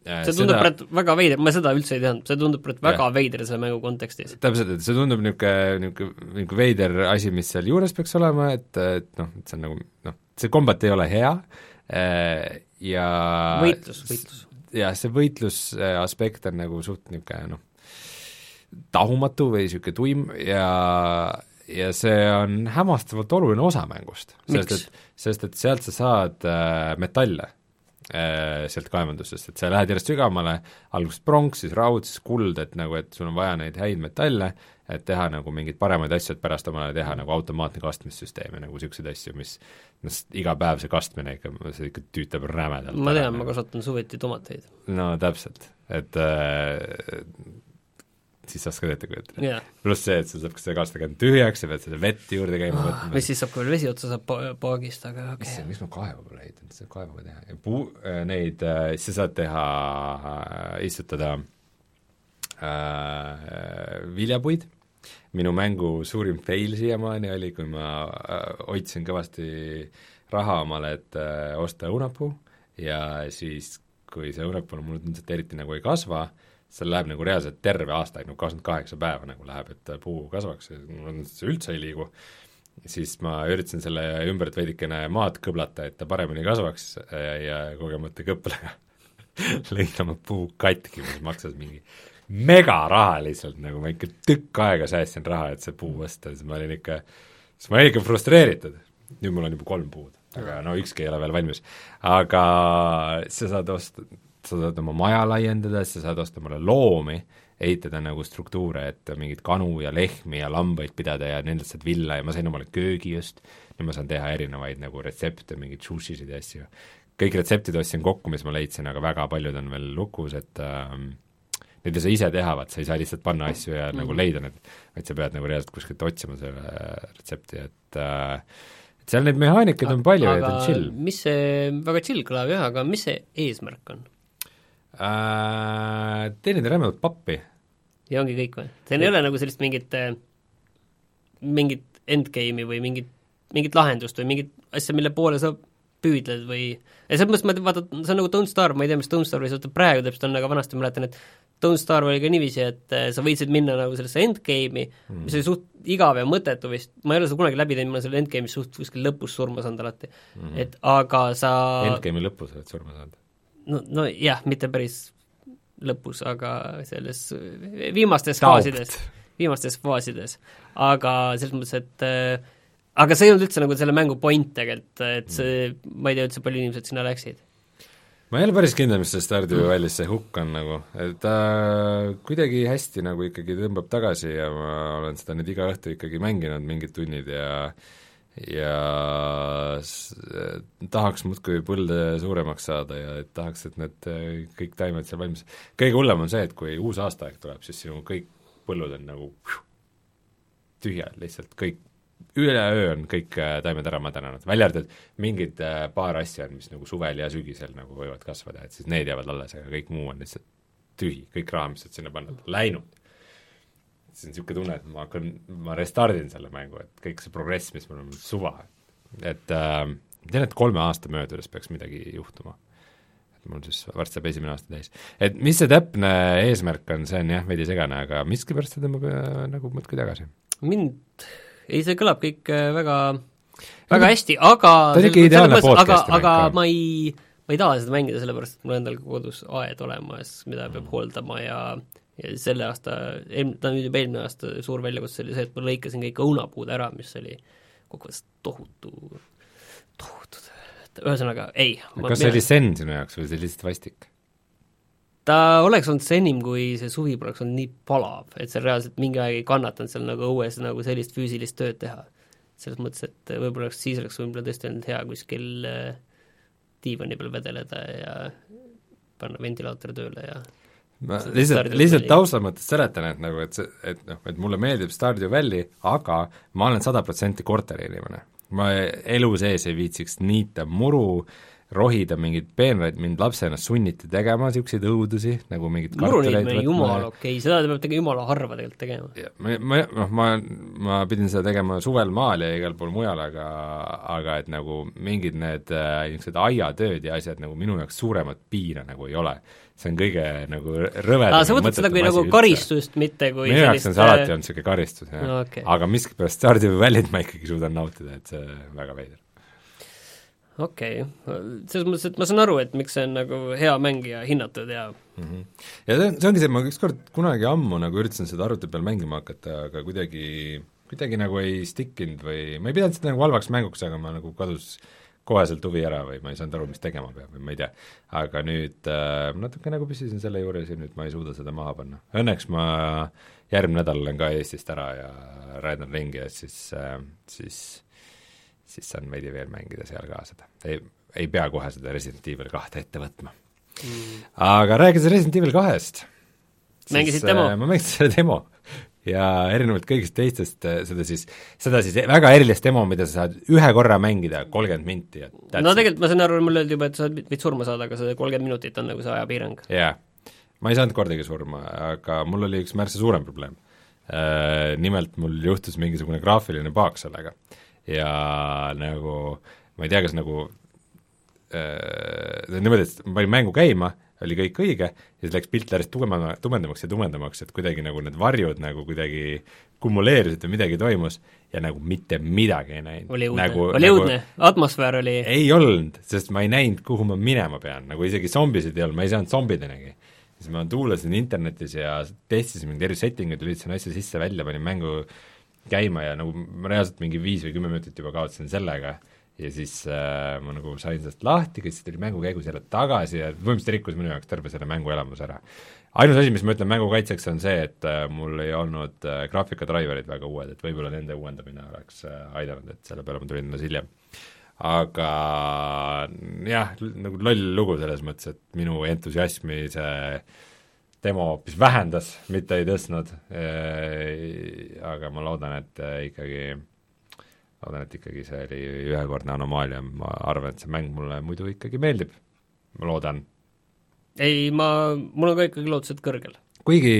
see tundub praegu seda... väga veider, ma seda üldse ei teadnud, see tundub praegu väga yeah. veider selle mängu kontekstis. täpselt, et see tundub niisugune, niisugune, niisugune veider asi, mis seal juures peaks olema, et, et noh, et see on nagu noh, see kombat ei ole hea äh, ja võitlus, võitlus. jah, see võitluse aspekt on nagu suht niisugune noh, tahumatu või niisugune tuim ja ja see on hämmastavalt oluline osa mängust. sest et, sest et sealt sa saad äh, metalle äh, sealt kaevandusest, et sa lähed järjest sügavamale, alguses pronks, siis raud, siis kuld, et nagu, et sul on vaja neid häid metalle, et teha nagu mingeid paremaid asju, et pärast omale teha nagu automaatne kastmissüsteem ja nagu niisuguseid asju, mis noh, iga päev see kastmine ikka, see ikka tüütab rämedalt. ma tean, ma kasvatan suviti tomateid. no täpselt, et äh, siis sa oskad ette kujutada. Yeah.. pluss see, et sul saab see kaastekand tühjaks, sa pead selle vett juurde käima oh, võtma. või siis saab ka veel vesi otsa saab paagist, aga okei. Okay.. miks ma kaeva pole ehitanud, seda kaevaga teha. Ja puu, äh, neid äh,, sa saad teha äh,, istutada äh, viljapuid, minu mängu suurim fail siiamaani oli, kui ma äh, hoidsin kõvasti raha omale, et äh, osta õunapuu. Ja siis, kui see õunapuu mul ilmselt eriti nagu ei kasva seal läheb nagu reaalselt terve aasta, nagu kakskümmend kaheksa päeva nagu läheb, et puu kasvaks ja mul üldse ei liigu, siis ma üritasin selle ümbert veidikene maad kõblata, et ta paremini kasvaks ja, ja kogemata kõplega lõin oma puu katki, mis maksas mingi megaraha lihtsalt, nagu ma ikka tükk aega säästsin raha, et see puu osta, siis ma olin ikka, siis ma olin ikka frustreeritud. nüüd mul on juba kolm puud, aga no ükski ei ole veel valmis. aga sa saad osta, sa saad oma maja laiendada, sa saad osta omale loomi, ehitada nagu struktuure, et mingeid kanu ja lehmi ja lambaid pidada ja nendest saad villa ja ma sain omale köögi just, nüüd ma saan teha erinevaid nagu retsepte, mingeid sushisid ja asju. kõik retseptid ostsin kokku, mis ma leidsin, aga väga paljud on veel lukus, et äh, neid ei saa ise teha, vaat sa ei saa lihtsalt panna asju ja mm -hmm. nagu leida need, vaid sa pead nagu reaalselt kuskilt otsima selle retsepti, et äh, et seal neid mehaanikaid on palju ja ta on chill. mis see, väga chill kõlab jah, aga mis see eesmärk on? Äh,? teenida rämedat pappi. ja ongi kõik või? seal ei ole nagu sellist mingit, äh, mingit endgame'i või mingit, mingit lahendust või mingit asja, mille poole sa püüdled või ja selles mõttes ma vaata, see on nagu Don't Starve, ma ei tea, mis Don't Starve'is vaata praegu täpselt on, aga vanasti ma mäletan, et Don't Starve oli ka niiviisi, et äh, sa võisid minna nagu sellesse endgame'i mm., mis oli suht igav ja mõttetu vist, ma ei ole seda kunagi läbi teinud, ma olen selle endgame'is suht kuskil lõpus surma saanud alati mm. -hmm. et aga sa Endgame'i lõpus oled surma saanud? No, no jah, mitte päris lõpus, aga selles viimastes Taupt. faasides, viimastes faasides. aga selles mõttes, et äh, aga see ei olnud üldse nagu selle mängu point tegelikult, et see, ma ei tea üldse, palju inimesed sinna läksid ma ei ole päris kindel, mis see Stardew Valley's see hukk on nagu, et ta äh, kuidagi hästi nagu ikkagi tõmbab tagasi ja ma olen seda nüüd iga õhtu ikkagi mänginud mingid tunnid ja äh, ja tahaks muudkui põlde suuremaks saada ja et tahaks, et need äh, kõik taimed seal valmis, kõige hullem on see, et kui uus aastaaeg tuleb, siis sinu kõik põllud on nagu tühjad lihtsalt, kõik, üleöö on kõik äh, taimed ära mädanenud, välja arvatud mingid paar asja on, mis nagu suvel ja sügisel nagu võivad kasvada, et siis need jäävad alles, aga kõik muu on lihtsalt tühi, kõik raha, mis saad sinna panna, läinud siis on niisugune tunne, et ma hakkan, ma restardin selle mängu, et kõik see progress, mis mul on, suva. et äh, ma tean, et kolme aasta möödudes peaks midagi juhtuma. et mul siis varsti saab esimene aasta täis. et mis see täpne eesmärk on, see on jah, veidi segane, aga miskipärast see tõmbab äh, nagu muudkui tagasi. mind, ei see kõlab kõik äh, väga väga hästi, aga ta on ikka ideaalne podcast'i mäng. aga ma ei, ma ei taha seda mängida, sellepärast et mul endal kodus aed olemas, mida peab mm. hooldama ja ja selle aasta, eelm-, ta nüüd juba eelmine aasta suur väljakutse oli see, et ma lõikasin kõik õunapuud ära, mis oli kokkuvõttes tohutu, tohutu töö, ühesõnaga ei. kas see oli sen sinu jaoks või see oli lihtsalt vastik? ta oleks olnud senim, kui see suvi poleks olnud nii palav, et seal reaalselt mingi aeg ei kannatanud seal nagu õues nagu sellist füüsilist tööd teha. selles mõttes, et võib-olla oleks, siis oleks võib-olla tõesti olnud hea kuskil äh, diivani peal vedeleda ja panna ventilaator tööle ja ma lihtsalt, lihtsalt tausta mõttes seletan, et nagu, et see, et noh, et mulle meeldib Stardew Valley, aga ma olen sada protsenti korteriinimene. ma elu sees ei viitsiks niita muru, rohida mingeid peenraid, mind lapsena sunniti tegema niisuguseid õudusi, nagu mingid muruniitmine on jumala okei okay., seda peab tegema jumala harva tegelikult tegema. ma, ma noh, ma, ma pidin seda tegema suvel maal ja igal pool mujal, aga aga et nagu mingid need äh, niisugused aiatööd ja asjad nagu minu jaoks suuremat piina nagu ei ole see on kõige nagu rõvedam aa, sa võtad seda kui nagu üldse. karistust, mitte kui minu jaoks on see alati olnud niisugune karistus, jah no,. Okay. aga miskipärast Stardew Valley't ma ikkagi suudan nautida, et see on väga veider. okei okay., selles mõttes, et ma saan aru, et miks see on nagu hea mäng ja hinnatud ja mm -hmm. ja see on, see ongi see, ma ükskord kunagi ammu nagu üritasin seda arvuti peal mängima hakata, aga kuidagi, kuidagi nagu ei stick inud või ma ei pidanud seda nagu halvaks mänguks, aga ma nagu kadus koheselt huvi ära või ma ei saanud aru, mis tegema peab või ma ei tea. aga nüüd äh, natuke nagu püsisin selle juures ja nüüd ma ei suuda seda maha panna. Õnneks ma järgmine nädal olen ka Eestist ära ja räidan ringi ja siis äh,, siis siis saan veidi veel mängida seal ka seda. ei, ei pea kohe seda Resident Evil kahte ette võtma mm.. aga rääkides Resident Evil kahest mängisid demo? Äh, ma mängisin selle demo ja erinevalt kõigist teistest äh, seda siis, seda siis väga erilist demo, mida sa saad ühe korra mängida, kolmkümmend minti ja no tegelikult ma sain aru, mulle öeldi juba, et sa võid surma saada, aga see kolmkümmend minutit on nagu see ajapiirang. jaa ma ei saanud kordagi surma, aga mul oli üks märksa suurem probleem. Äh, nimelt mul juhtus mingisugune graafiline paak sellega ja nagu ma ei tea, kas nagu äh, niimoodi, et ma panin mängu käima, oli kõik õige, ja siis läks pilt järjest tumedama, tumedamaks ja tumedamaks, et kuidagi nagu need varjud nagu kuidagi kumuleerusid või midagi toimus ja nagu mitte midagi ei näinud. oli õudne nagu,, oli nagu, õudne, atmosfäär oli ei olnud, sest ma ei näinud, kuhu ma minema pean, nagu isegi zombisid ei olnud, ma ei saanud zombideni. siis ma tuulasin internetis ja testisin mingeid eri setting uid, lülitasin asja sisse-välja, panin mängu käima ja nagu ma reaalselt mingi viis või kümme minutit juba kaotasin sellega ja siis äh, ma nagu sain sellest lahti, kes tuli mängu käigus jälle tagasi ja põhimõtteliselt rikkus minu jaoks terve selle mänguelamuse ära. ainus asi, mis ma ütlen mängu kaitseks, on see, et äh, mul ei olnud äh, graafikadriverid väga uued, et võib-olla nende uuendamine oleks äh, aidanud, et selle peale ma tulin alles hiljem. aga jah, nagu loll lugu selles mõttes, et minu entusiasmi see äh, demo hoopis vähendas, mitte ei tõstnud, aga ma loodan, et ikkagi, loodan, et ikkagi see oli ühekordne anomaalia, ma arvan, et see mäng mulle muidu ikkagi meeldib, ma loodan. ei, ma, mul on ka ikkagi lootused kõrgel. kuigi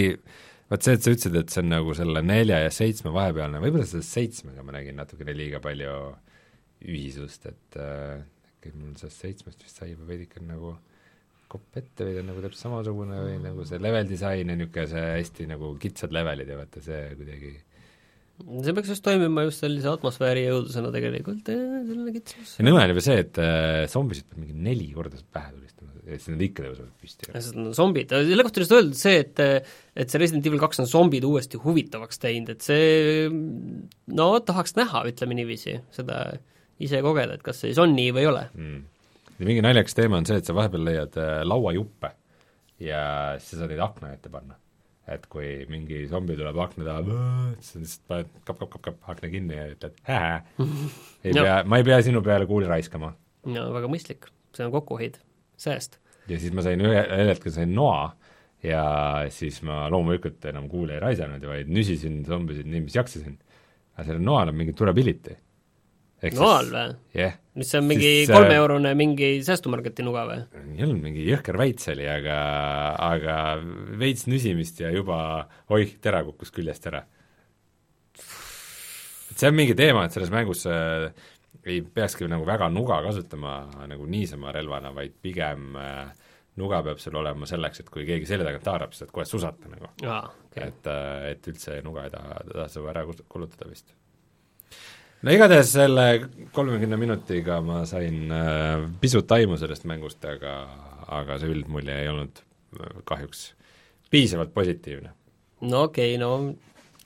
vot see, et sa ütlesid, et see on nagu selle nelja ja seitsme vahepealne, võib-olla selle seitsmega ma nägin natukene liiga palju ühisust, et äkki äh, mul sellest seitsmest vist sai juba veidike nagu äh, kopp ette või ta on nagu täpselt samasugune või nagu see level disain ja niisugune see hästi nagu kitsad levelid ja vaata see kuidagi see peaks just toimima just sellise atmosfääri jõudlusena tegelikult, selline kitsus. ja nõme oli veel see, et äh, zombisid peab mingi neli korda pähe tulistama, siis nad ikka tõusevad püsti. nad on zombid, selle kohta just öeldud see, et et see Resident Evil kaks on zombid uuesti huvitavaks teinud, et see no tahaks näha, ütleme niiviisi, seda ise kogeda, et kas see siis on nii või ei ole mm ja mingi naljakas teema on see, et sa vahepeal leiad lauajuppe ja siis sa saad neid akna ette panna. Et kui mingi zombi tuleb akna taha, siis sa lihtsalt paned kap-kap-kap-kap akna kinni ja ütled hää, ei no. pea, ma ei pea sinu peale kuuli raiskama. no väga mõistlik, see on kokkuhoid, sääst. ja siis ma sain ühe, ühel hetkel sain noa ja siis ma loomulikult enam kuuli ei raisanud, vaid nüsisin zombisid nii, mis jaksasin. aga sellel noal on mingi durability noal või yeah.? mis see on, mingi siis, äh, kolmeeurone mingi säästumarketi nuga või? ei olnud, mingi jõhker väits oli, aga, aga veits nüsimist ja juba oih, tera kukkus küljest ära. et see on mingi teema, et selles mängus äh, ei peakski nagu väga nuga kasutama nagu niisama relvana, vaid pigem äh, nuga peab sul olema selleks, et kui keegi selja tagant haarab, siis saad kohe susata nagu. Okay. et, äh, et üldse nuga ei taha, tasu ära kulutada vist no igatahes selle kolmekümne minutiga ma sain äh, pisut aimu sellest mängust, aga, aga see üldmulje ei olnud äh, kahjuks piisavalt positiivne. no okei okay,, no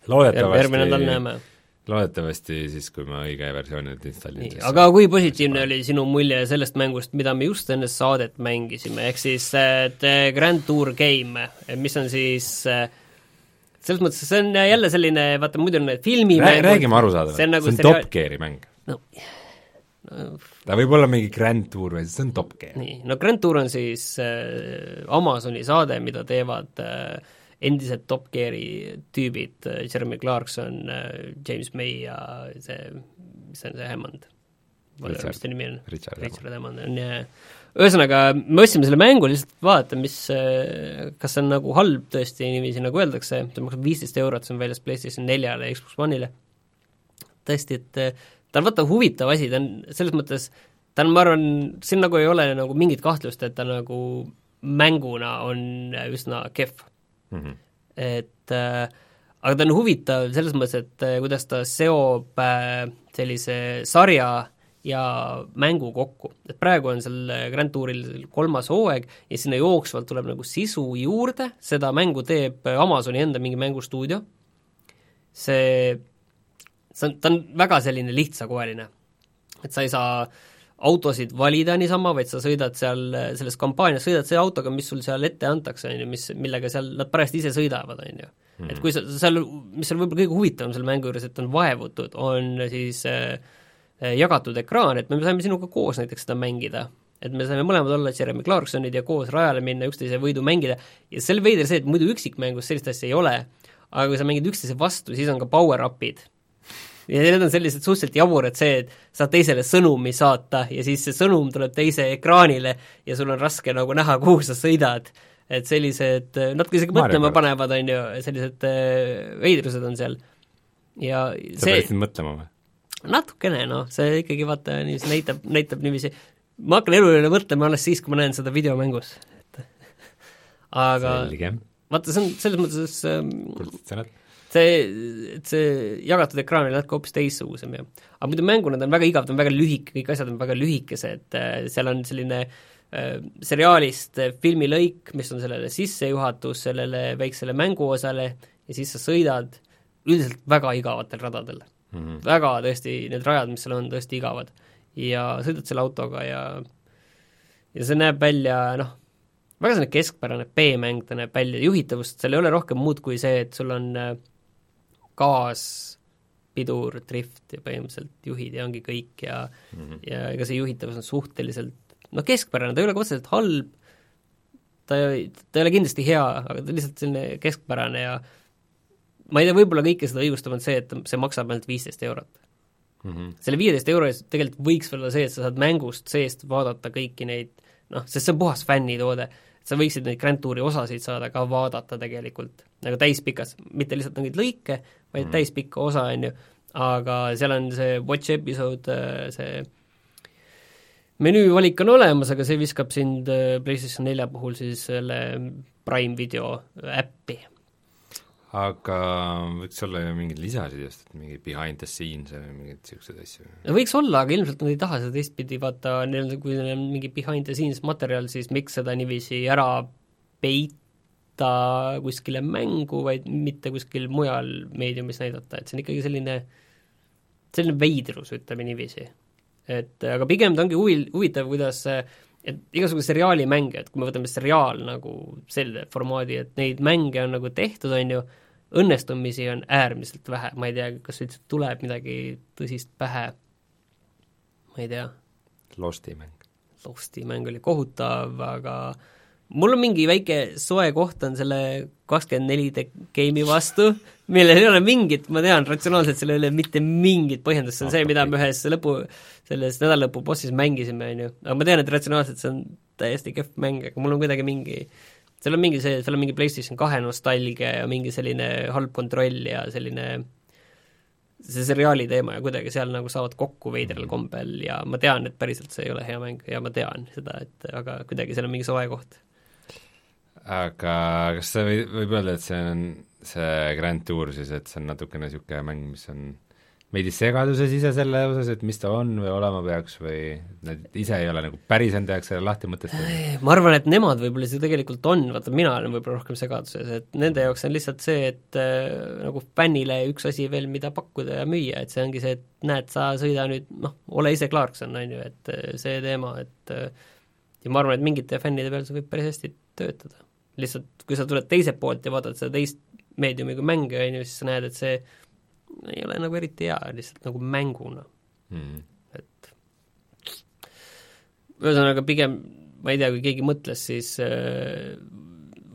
loodetavasti loodetavasti siis, kui ma õige versiooni installin. aga kui positiivne oli sinu mulje sellest mängust, mida me just enne saadet mängisime, ehk siis äh, The Grand Tour Game, mis on siis äh, selles mõttes see on jälle selline, vaata muidu on need filmimängud räägime arusaadavalt, see on, nagu see on Top Geari mäng no no ta võib olla mingi Grand Tour või see on Top Gear. nii, no Grand Tour on siis äh, Amazoni saade, mida teevad äh, endised Top Geari tüübid äh,, Jeremy Clarkson äh,, James May ja see, mis on see Hammond? mis ta nimi on? Richard, Richard Hammond on ja ühesõnaga, me ostsime selle mängu lihtsalt vaadata, mis, kas see on nagu halb tõesti niiviisi, nagu öeldakse, see maksab viisteist eurot, see on väljas PlayStation neljale ja Xbox One'ile, tõesti, et ta on vaata huvitav asi, ta on selles mõttes, ta on, ma arvan, siin nagu ei ole nagu mingit kahtlust, et ta nagu mänguna on üsna kehv mm. -hmm. et äh, aga ta on huvitav selles mõttes, et kuidas ta seob äh, sellise sarja ja mängu kokku. et praegu on seal Grand Touril kolmas hooaeg ja sinna jooksvalt tuleb nagu sisu juurde, seda mängu teeb Amazoni enda mingi mängustuudio, see, see on, ta on väga selline lihtsakoeline. et sa ei saa autosid valida niisama, vaid sa sõidad seal selles kampaanias, sõidad selle autoga, mis sul seal ette antakse, on ju, mis, millega seal nad parajasti ise sõidavad, on ju. et kui sa, seal, mis seal võib-olla kõige huvitavam selle mängu juures, et on vaevutud, on siis äh, jagatud ekraan, et me saime sinuga koos näiteks seda mängida. et me saime mõlemad olla Jeremy Clarksonid ja koos rajale minna, üksteise võidu mängida ja seal veider see, et muidu üksikmängus sellist asja ei ole, aga kui sa mängid üksteise vastu, siis on ka power-up'id ja need on sellised suhteliselt jaburad, see, et saad teisele sõnumi saata ja siis see sõnum tuleb teise ekraanile ja sul on raske nagu näha, kuhu sa sõidad. et sellised natuke isegi mõtlema panevad, on ju, sellised äh, veidrused on seal. ja sa see... pead sind mõtlema või? Natukene noh, see ikkagi vaata niiviisi näitab, näitab niiviisi, ma hakkan elu üle mõtlema alles siis, kui ma näen seda videomängus, et aga selge. vaata, see on selles mõttes ähm, see, et see jagatud ekraan oli natuke hoopis teistsugusem ja aga muidu mängu nad on väga igavad, on väga lühike, kõik asjad on väga lühikesed, seal on selline äh, seriaalist filmilõik, mis on sellele sissejuhatus sellele väiksele mänguosale ja siis sa sõidad üldiselt väga igavatel radadel mm. -hmm. väga tõesti, need rajad, mis seal on, tõesti igavad. ja sõidad selle autoga ja ja see näeb välja noh, väga selline keskpärane B-mäng ta näeb välja, juhitavust, seal ei ole rohkem muud kui see, et sul on äh, gaas, pidur, drift ja põhimõtteliselt juhid ja ongi kõik ja mm -hmm. ja ega see juhitavus on suhteliselt noh, keskpärane, ta ei ole ka otseselt halb, ta ei, ta ei ole kindlasti hea, aga ta on lihtsalt selline keskpärane ja ma ei tea, võib-olla kõike seda õigustab, on see, et see maksab ainult viisteist eurot mm. -hmm. selle viieteist euro eest tegelikult võiks olla see, et sa saad mängust seest vaadata kõiki neid noh, sest see on puhas fännitoode sa võiksid neid Grand Touri osasid saada ka vaadata tegelikult, nagu täispikas, mitte lihtsalt mingeid lõike, vaid mm. täispikka osa, on ju, aga seal on see watch episode, äh, see menüüvalik on olemas, aga see viskab sind äh, PlayStation nelja puhul siis selle Prime video äppi aga võiks olla ju mingeid lisasid just, et mingi behind the scenes või mingeid niisuguseid asju? võiks olla, aga ilmselt nad ei taha seda teistpidi, vaata, neil kui neil on mingi behind the scenes materjal, siis miks seda niiviisi ära peita kuskile mängu, vaid mitte kuskil mujal meediumis näidata, et see on ikkagi selline, selline veidrus, ütleme niiviisi. et aga pigem ta ongi huvi, huvitav, kuidas et igasuguse seriaali mänge, et kui me võtame seriaal nagu selle formaadi, et neid mänge on nagu tehtud, on ju, õnnestumisi on äärmiselt vähe, ma ei tea, kas üldse tuleb midagi tõsist pähe, ma ei tea. Losti mäng. Losti mäng oli kohutav, aga mul on mingi väike soe koht on selle kakskümmend neli game'i vastu, millel ei ole mingit, ma tean, ratsionaalselt sellel ei ole mitte mingit põhjendust, see on see, mida me ühes lõpu, selles nädalalõpu bossis mängisime, on ju, aga ma tean, et ratsionaalselt see on täiesti kehv mäng, aga mul on kuidagi mingi seal on mingi see, seal on mingi PlayStation kahe nostalgia ja mingi selline halb kontroll ja selline see seriaali teema ja kuidagi seal nagu saavad kokku veidral kombel ja ma tean, et päriselt see ei ole hea mäng ja ma tean seda, et aga kuidagi seal on mingi soe koht. Aga kas see võib, võib öelda, et see on see Grand Tour siis, et see on natukene niisugune mäng, mis on veidi segaduses ise selle osas, et mis ta on või olema peaks või nad ise ei ole nagu päris enda jaoks selle lahti mõtestanud? ma arvan, et nemad võib-olla see tegelikult on, vaata mina olen võib-olla rohkem segaduses, et nende jaoks on lihtsalt see, et äh, nagu fännile üks asi veel, mida pakkuda ja müüa, et see ongi see, et näed, sa sõida nüüd noh, ole ise Clarkson, on ju, et äh, see teema, et äh, ja ma arvan, et mingite fännide peal see võib päris hästi töötada. Lihtsalt, kui sa tuled teiselt poolt ja vaatad seda teist meediumi kui mänge, on ju, siis sa näed, et see ei ole nagu eriti hea, lihtsalt nagu mänguna mm., et ühesõnaga pigem ma ei tea, kui keegi mõtles, siis äh,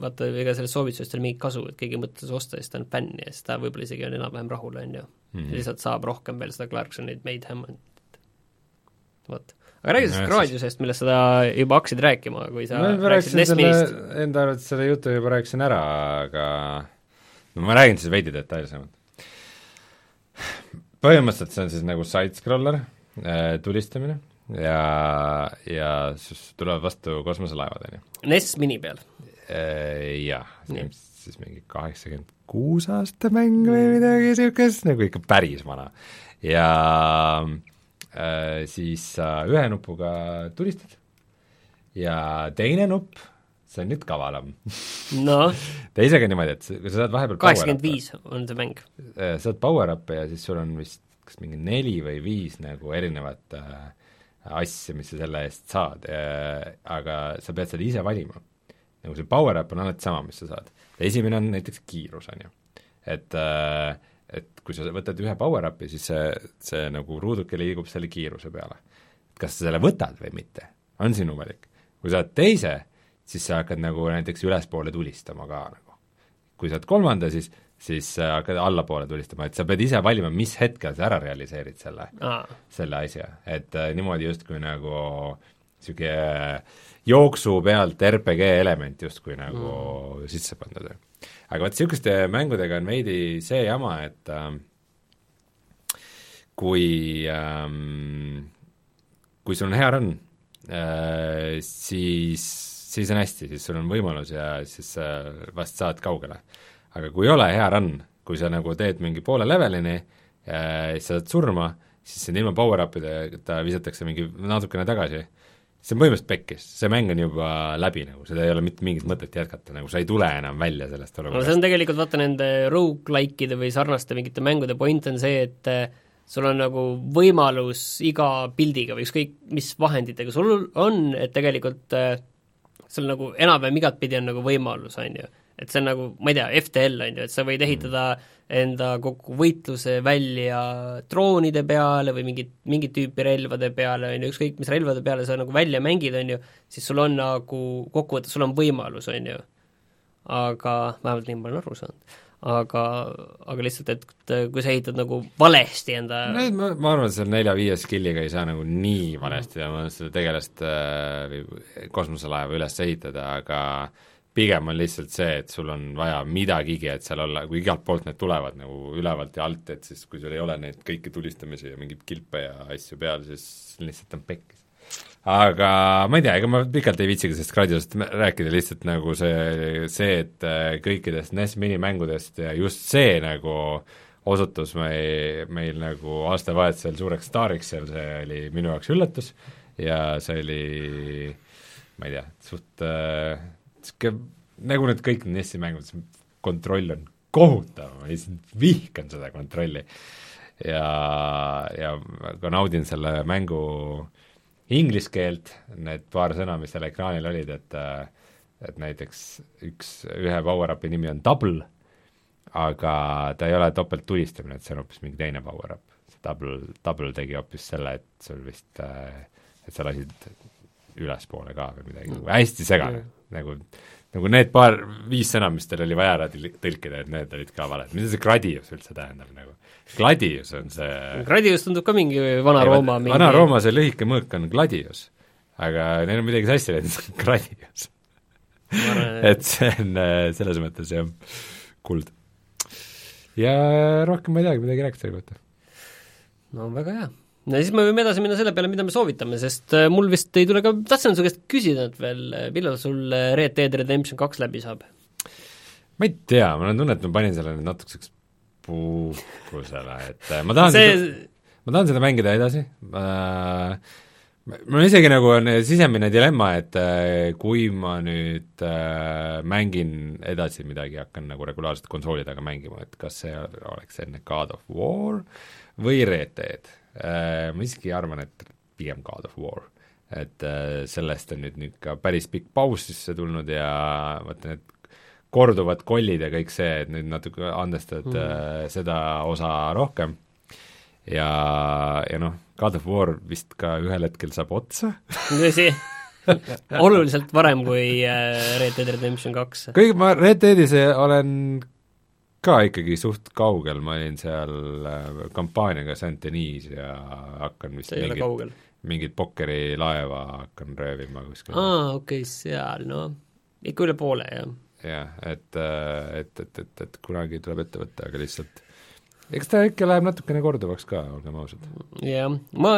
vaata, ega sellest soovitusest ei ole mingit kasu, et keegi mõtles osta ja siis ta on fänn ja siis ta võib-olla isegi on enam-vähem rahul, on ju mm.. lihtsalt saab rohkem veel seda Clarksonit, Maid Hammondit, vot. Aga räägi sellest Gradiusest, millest sa juba hakkasid rääkima, kui sa ma rääkisid Nesminist. Enda arvates selle jutu juba rääkisin ära, aga no ma räägin siis veidi detailsemalt põhimõtteliselt see on siis nagu side-scroller äh,, tulistamine ja, ja siis tulevad vastu kosmoselaevad, on ju. NES mini peal äh,? Jah, siis mingi kaheksakümmend kuus aasta mäng või midagi niisugust, nagu ikka päris vana. ja äh, siis sa ühe nupuga tulistad ja teine nupp, see on nüüd kavalam noh, teisega niimoodi, et sa saad vahepeal kaheksakümmend viis on see mäng. äh, saad power-up'e ja siis sul on vist kas mingi neli või viis nagu erinevat äh, asja, mis sa selle eest saad äh,, aga sa pead selle ise valima. nagu see power-up on alati sama, mis sa saad. esimene on näiteks kiirus, on ju. et äh, et kui sa võtad ühe power-up'i, siis see, see nagu ruuduke liigub selle kiiruse peale. kas sa selle võtad või mitte, on sinu valik. kui saad teise, siis sa hakkad nagu näiteks ülespoole tulistama ka nagu. kui saad kolmanda, siis siis sa hakkad allapoole tulistama, et sa pead ise valima, mis hetkel sa ära realiseerid selle, selle asja, et äh, niimoodi justkui nagu niisugune jooksu pealt RPG element justkui nagu mm. sisse pandud. Aga vot niisuguste mängudega on veidi see jama, et äh, kui ähm, kui sul on hea run äh,, siis, siis on hästi, siis sul on võimalus ja siis sa vast saad kaugele. aga kui ei ole hea run, kui sa nagu teed mingi poole levelini äh,, siis saad surma, siis sind ilma power-up ideta visatakse mingi natukene tagasi, see on põhimõtteliselt pekkis, see mäng on juba läbi nagu, seda ei ole mitte mingit mõtet jätkata, nagu sa ei tule enam välja sellest no see olukorrast. on tegelikult vaata nende rogu-like'ide või sarnaste mingite mängude point on see, et eh, sul on nagu võimalus iga pildiga või ükskõik mis vahenditega sul on, et tegelikult äh, sul nagu enam-vähem igatpidi on nagu võimalus, on ju. et see on nagu, ma ei tea, FTL on ju, et sa võid ehitada enda kogu võitluse välja droonide peale või mingit, mingit tüüpi relvade peale, on ju, ükskõik mis relvade peale sa nagu välja mängid, on ju, siis sul on nagu kokkuvõttes, sul on võimalus, on ju. aga vähemalt nii ma olen aru saanud aga, aga lihtsalt, et kui sa ehitad nagu valesti enda no ma, ma arvan, et seal nelja-viie skill'iga ei saa nagu nii valesti seda tegelast äh, või kosmoselaeva üles ehitada, aga pigem on lihtsalt see, et sul on vaja midagigi, et seal olla, kui igalt poolt need tulevad nagu ülevalt ja alt, et siis kui sul ei ole neid kõiki tulistamisi ja mingeid kilpe ja asju peal, siis lihtsalt on pekkis. Aga ma ei tea, ega ma pikalt ei viitsigi sellest Gradiusest rääkida, lihtsalt nagu see, see, et äh, kõikidest NES minimängudest ja just see nagu osutus mei-, meil nagu aastavahetusel suureks staariks seal, see oli minu jaoks üllatus ja see oli ma ei tea, suht niisugune äh, nagu need kõik NES-i mängud, see kontroll on kohutav, ma lihtsalt vihkan seda kontrolli. ja, ja ka naudin selle mängu inglise keelt, need paar sõna, mis seal ekraanil olid, et et näiteks üks, ühe power-up'i nimi on double, aga ta ei ole topelttulistamine, et see on hoopis mingi teine power-up. see double, double tegi hoopis selle, et sul vist, et sa lasid ülespoole ka või midagi mm., hästi segane mm., nagu nagu need paar, viis sõna, mis teil oli vaja ära tõlkida, et need olid ka valed, mida see Gradius üldse tähendab nagu? Gladius on see Gradius tundub ka mingi Vana-Rooma mingi Vana-Rooma see lühike mõõk on Gladius, aga neil on midagi sassi läinud, see on Gradius. et see on selles mõttes jah, kuld. ja rohkem ma ei teagi midagi rääkida selle kohta. no väga hea no siis me võime edasi minna selle peale, mida me soovitame, sest äh, mul vist ei tule ka, tahtsin su käest küsida, et veel, äh, millal sul äh, Red Dead Redemption kaks läbi saab? ma ei tea, mul on tunne, et ma panin selle nüüd natukeseks puhkusele, et ma tahan see... seda, ma tahan seda mängida edasi äh,, mul isegi nagu on sisemine dilemma, et kui ma nüüd mängin edasi midagi, hakkan nagu regulaarselt konsooli taga mängima, et kas see oleks enne God of War või Red Dead. Ma isegi arvan, et pigem God of War. et äh, sellest on nüüd ikka päris pikk paus sisse tulnud ja vaata need korduvad kollid ja kõik see, et nüüd natuke andestad mm. äh, seda osa rohkem ja, ja noh, God of War vist ka ühel hetkel saab otsa tõsi oluliselt varem kui äh, Red Dead Redemption kaks. kuigi ma Red Deadis olen ka ikkagi suht kaugel, ma olin seal äh, kampaaniaga Saint-Denis ja hakkan vist see ei ole kaugel? mingit pokkerilaeva hakkan röövima kuskil. aa, okei okay,, seal, no ikka üle poole, jah jah, et, et, et, et, et kunagi tuleb ette võtta, aga lihtsalt eks ta ikka läheb natukene korduvaks ka, olgem ausad. jah, ma,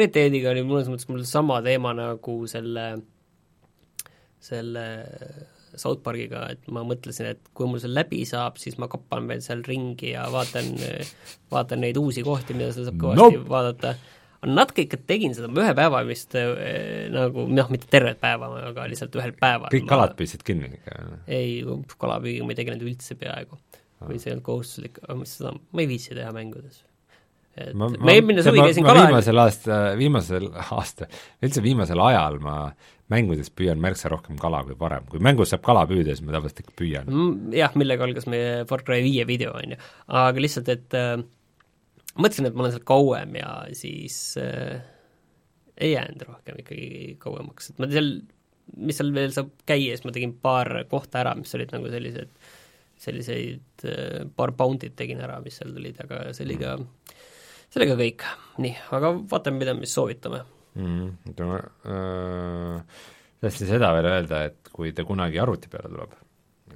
Red Deadiga oli mõnes mõttes mul sama teema nagu selle, selle South Parkiga, et ma mõtlesin, et kui mul see läbi saab, siis ma kappan veel seal ringi ja vaatan, vaatan neid uusi kohti, mida seal saab kõvasti nope. vaadata natuke ikka tegin seda, ma ühe päeva vist äh, nagu noh, mitte tervet päeva, aga lihtsalt ühel päeval kõik ma... kalad püüdsid kinni ikka? ei, kalapüügiga ma ei tegelenud üldse peaaegu. või see ei olnud kohustuslik, aga mis seda, ma ei viitsi teha mängudes et ma, ma, ma eelmine suvi käisin kala viimasel aasta, viimasel aasta, üldse viimasel ajal ma mängudes püüan märksa rohkem kala kui varem, kui mängus saab kala püüda, siis ma tavaliselt ikka püüan. Mm,. jah, millega algas meie Far Cry viie video, on ju, aga lihtsalt, et äh, mõtlesin, et ma olen seal kauem ja siis äh, ei jäänud rohkem ikkagi kauemaks, et ma seal, mis seal veel saab käia, siis ma tegin paar kohta ära, mis olid nagu sellised, selliseid äh, paar bounty't tegin ära, mis seal tulid, aga see oli ka, see oli ka kõik. nii, aga vaatame, mida me soovitame mm,. ütleme äh,, tahtsin seda veel öelda, et kui ta kunagi arvuti peale tuleb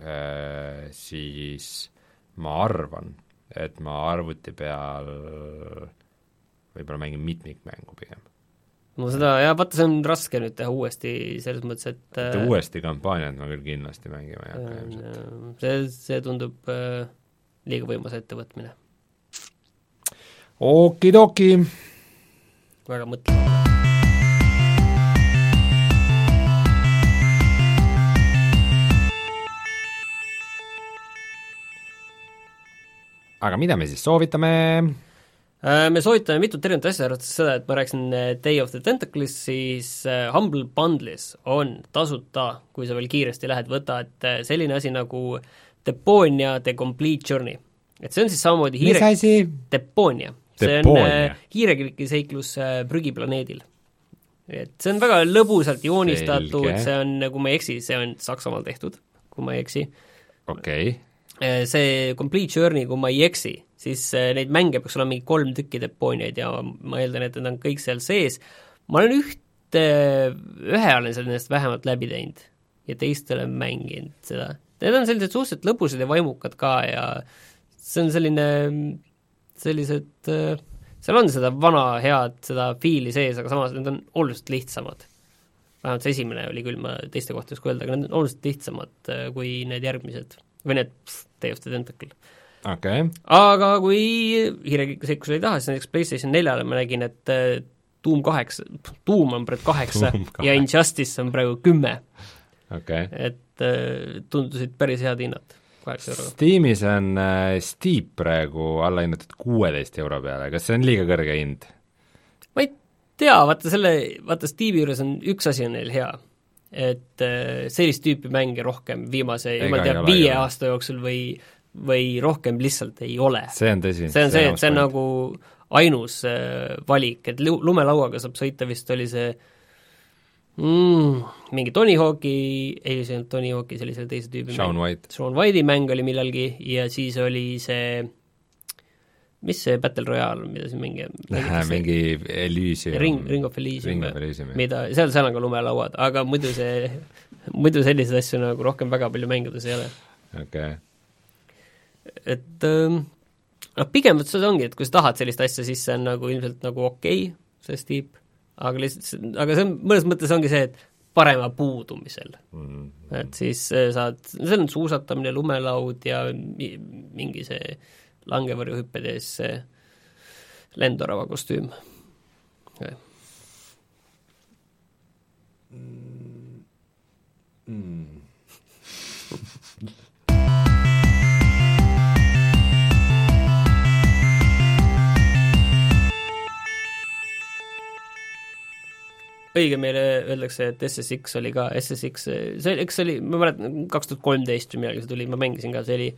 äh,, siis ma arvan, et ma arvuti peal võib-olla mängin mitmikmängu pigem. no seda jah, vaata, see on raske nüüd teha uuesti, selles mõttes, et et uuesti kampaaniat ma küll kindlasti mängima ei hakka ilmselt. see, see tundub äh, liiga võimas ettevõtmine. okidoki! väga mõtlema aga mida me siis soovitame? Äh, me soovitame mitut erinevat asja, arvates seda, et ma rääkisin äh, Day of the Tentacles, siis äh, Humble Bundle'is on tasuta, kui sa veel kiiresti lähed, võtad selline asi nagu Deponia The Complete Journey. et see on siis samamoodi hiire... Deponia. see on hiireklikkiseiklus prügiplaneedil. et see on väga lõbusalt joonistatud, see on, kui ma ei eksi, see on Saksamaal tehtud, kui ma ei eksi. okei okay see Complete Journey, kui ma ei eksi, siis äh, neid mänge peaks olema mingi kolm tükki Deponiaid ja ma eeldan, et need on kõik seal sees. ma olen ühte, ühe olen sellest vähemalt läbi teinud ja teist olen mänginud seda. Need on sellised suhteliselt lõbusad ja vaimukad ka ja see on selline, sellised, äh, seal on seda vana head, seda fiili sees, aga samas need on oluliselt lihtsamad. vähemalt see esimene oli küll, ma teiste kohta ei oska öelda, aga need on oluliselt lihtsamad kui need järgmised või need täiesti tentakel. okei okay.. aga kui hiiresekkus ei taha, siis näiteks PlayStation neljale ma nägin, et äh, Doom kaheksa, Doom on praegu kaheksa ja Injustice on praegu kümme okay.. et äh, tundusid päris head hinnad. Steamis on äh, Steep praegu alla hinnatud kuueteist euro peale, kas see on liiga kõrge hind? ma ei tea, vaata selle, vaata Steam'i juures on, üks asi on neil hea et äh, sellist tüüpi mänge rohkem viimase, jumal teab, viie aasta jooksul või või rohkem lihtsalt ei ole. see on tõsi. see on see, et see on nagu ainus äh, valik, et lumelauaga saab sõita, vist oli see mm, mingi Tony Hawk'i, ei see ei olnud Tony Hawk'i, see oli selle teise tüübi Sean White. Sean White'i mäng oli millalgi ja siis oli see mis see Battle Royale, mida siin mingi mingi Elysium Ring, Ring of Elysium, Elysium mida, seal, seal on ka lumelauad, aga muidu see, muidu selliseid asju nagu rohkem väga palju mängudes ei ole. okei okay.. et ähm, noh, pigem vot seda ongi, et kui sa tahad sellist asja, siis see on nagu ilmselt nagu okei okay,, see Steep, aga lihtsalt, aga see on, mõnes mõttes ongi see, et parema puudumisel mm. -hmm. et siis äh, saad, seal on suusatamine, lumelaud ja mingi see äh, langevarjuhüpped ja siis see lendorava kostüüm. Mm. mm. õige, meile öeldakse, et SSX oli ka, SSX, see, eks see oli, ma mäletan, kaks tuhat kolmteist või millalgi see tuli, ma mängisin ka, see oli,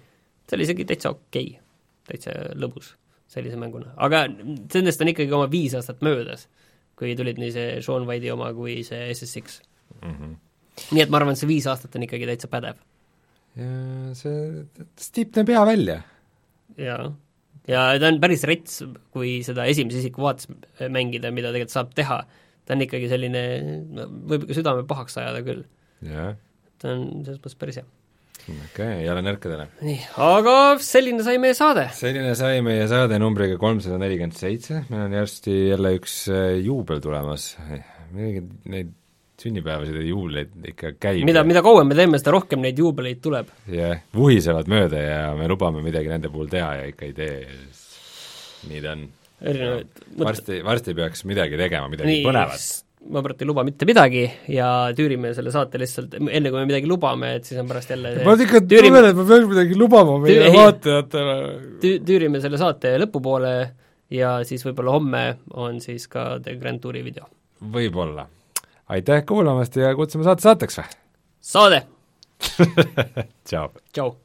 see oli isegi täitsa okei okay täitsa lõbus sellise mänguna, aga sellest on ikkagi oma viis aastat möödas, kui tulid nii see Sean White'i oma kui see SSX mm. -hmm. nii et ma arvan, et see viis aastat on ikkagi täitsa pädev. see, Steep näeb hea välja. jaa, ja ta on päris rets, kui seda esimese isiku vaates mängida, mida tegelikult saab teha, ta on ikkagi selline, võib ikka südame pahaks ajada küll. ta on selles mõttes päris hea okei okay,, jälle nõrkadele. nii, aga selline sai meie saade. selline sai meie saade numbriga kolmsada nelikümmend seitse, meil on varsti jälle üks äh, juubel tulemas, midagi neid sünnipäevasid ja juubleid ikka käib. mida, mida kauem me teeme, seda rohkem neid juubeleid tuleb. jah yeah,, vuhisevad mööda ja me lubame midagi nende puhul teha ja ikka ei tee, nii ta on. erinevaid varsti, varsti peaks midagi tegema, midagi põnevat. Ma praegu ei luba mitte midagi ja tüürime selle saate lihtsalt, enne kui me midagi lubame, et siis on pärast jälle ma ikka tunnen, et ma peaks midagi lubama meie vaatajatele tüü,. tüürime selle saate lõpupoole ja siis võib-olla homme on siis ka The Grand Touri video. võib-olla. aitäh kuulamast ja kutsume saate saateks või? saade tšau. tšau.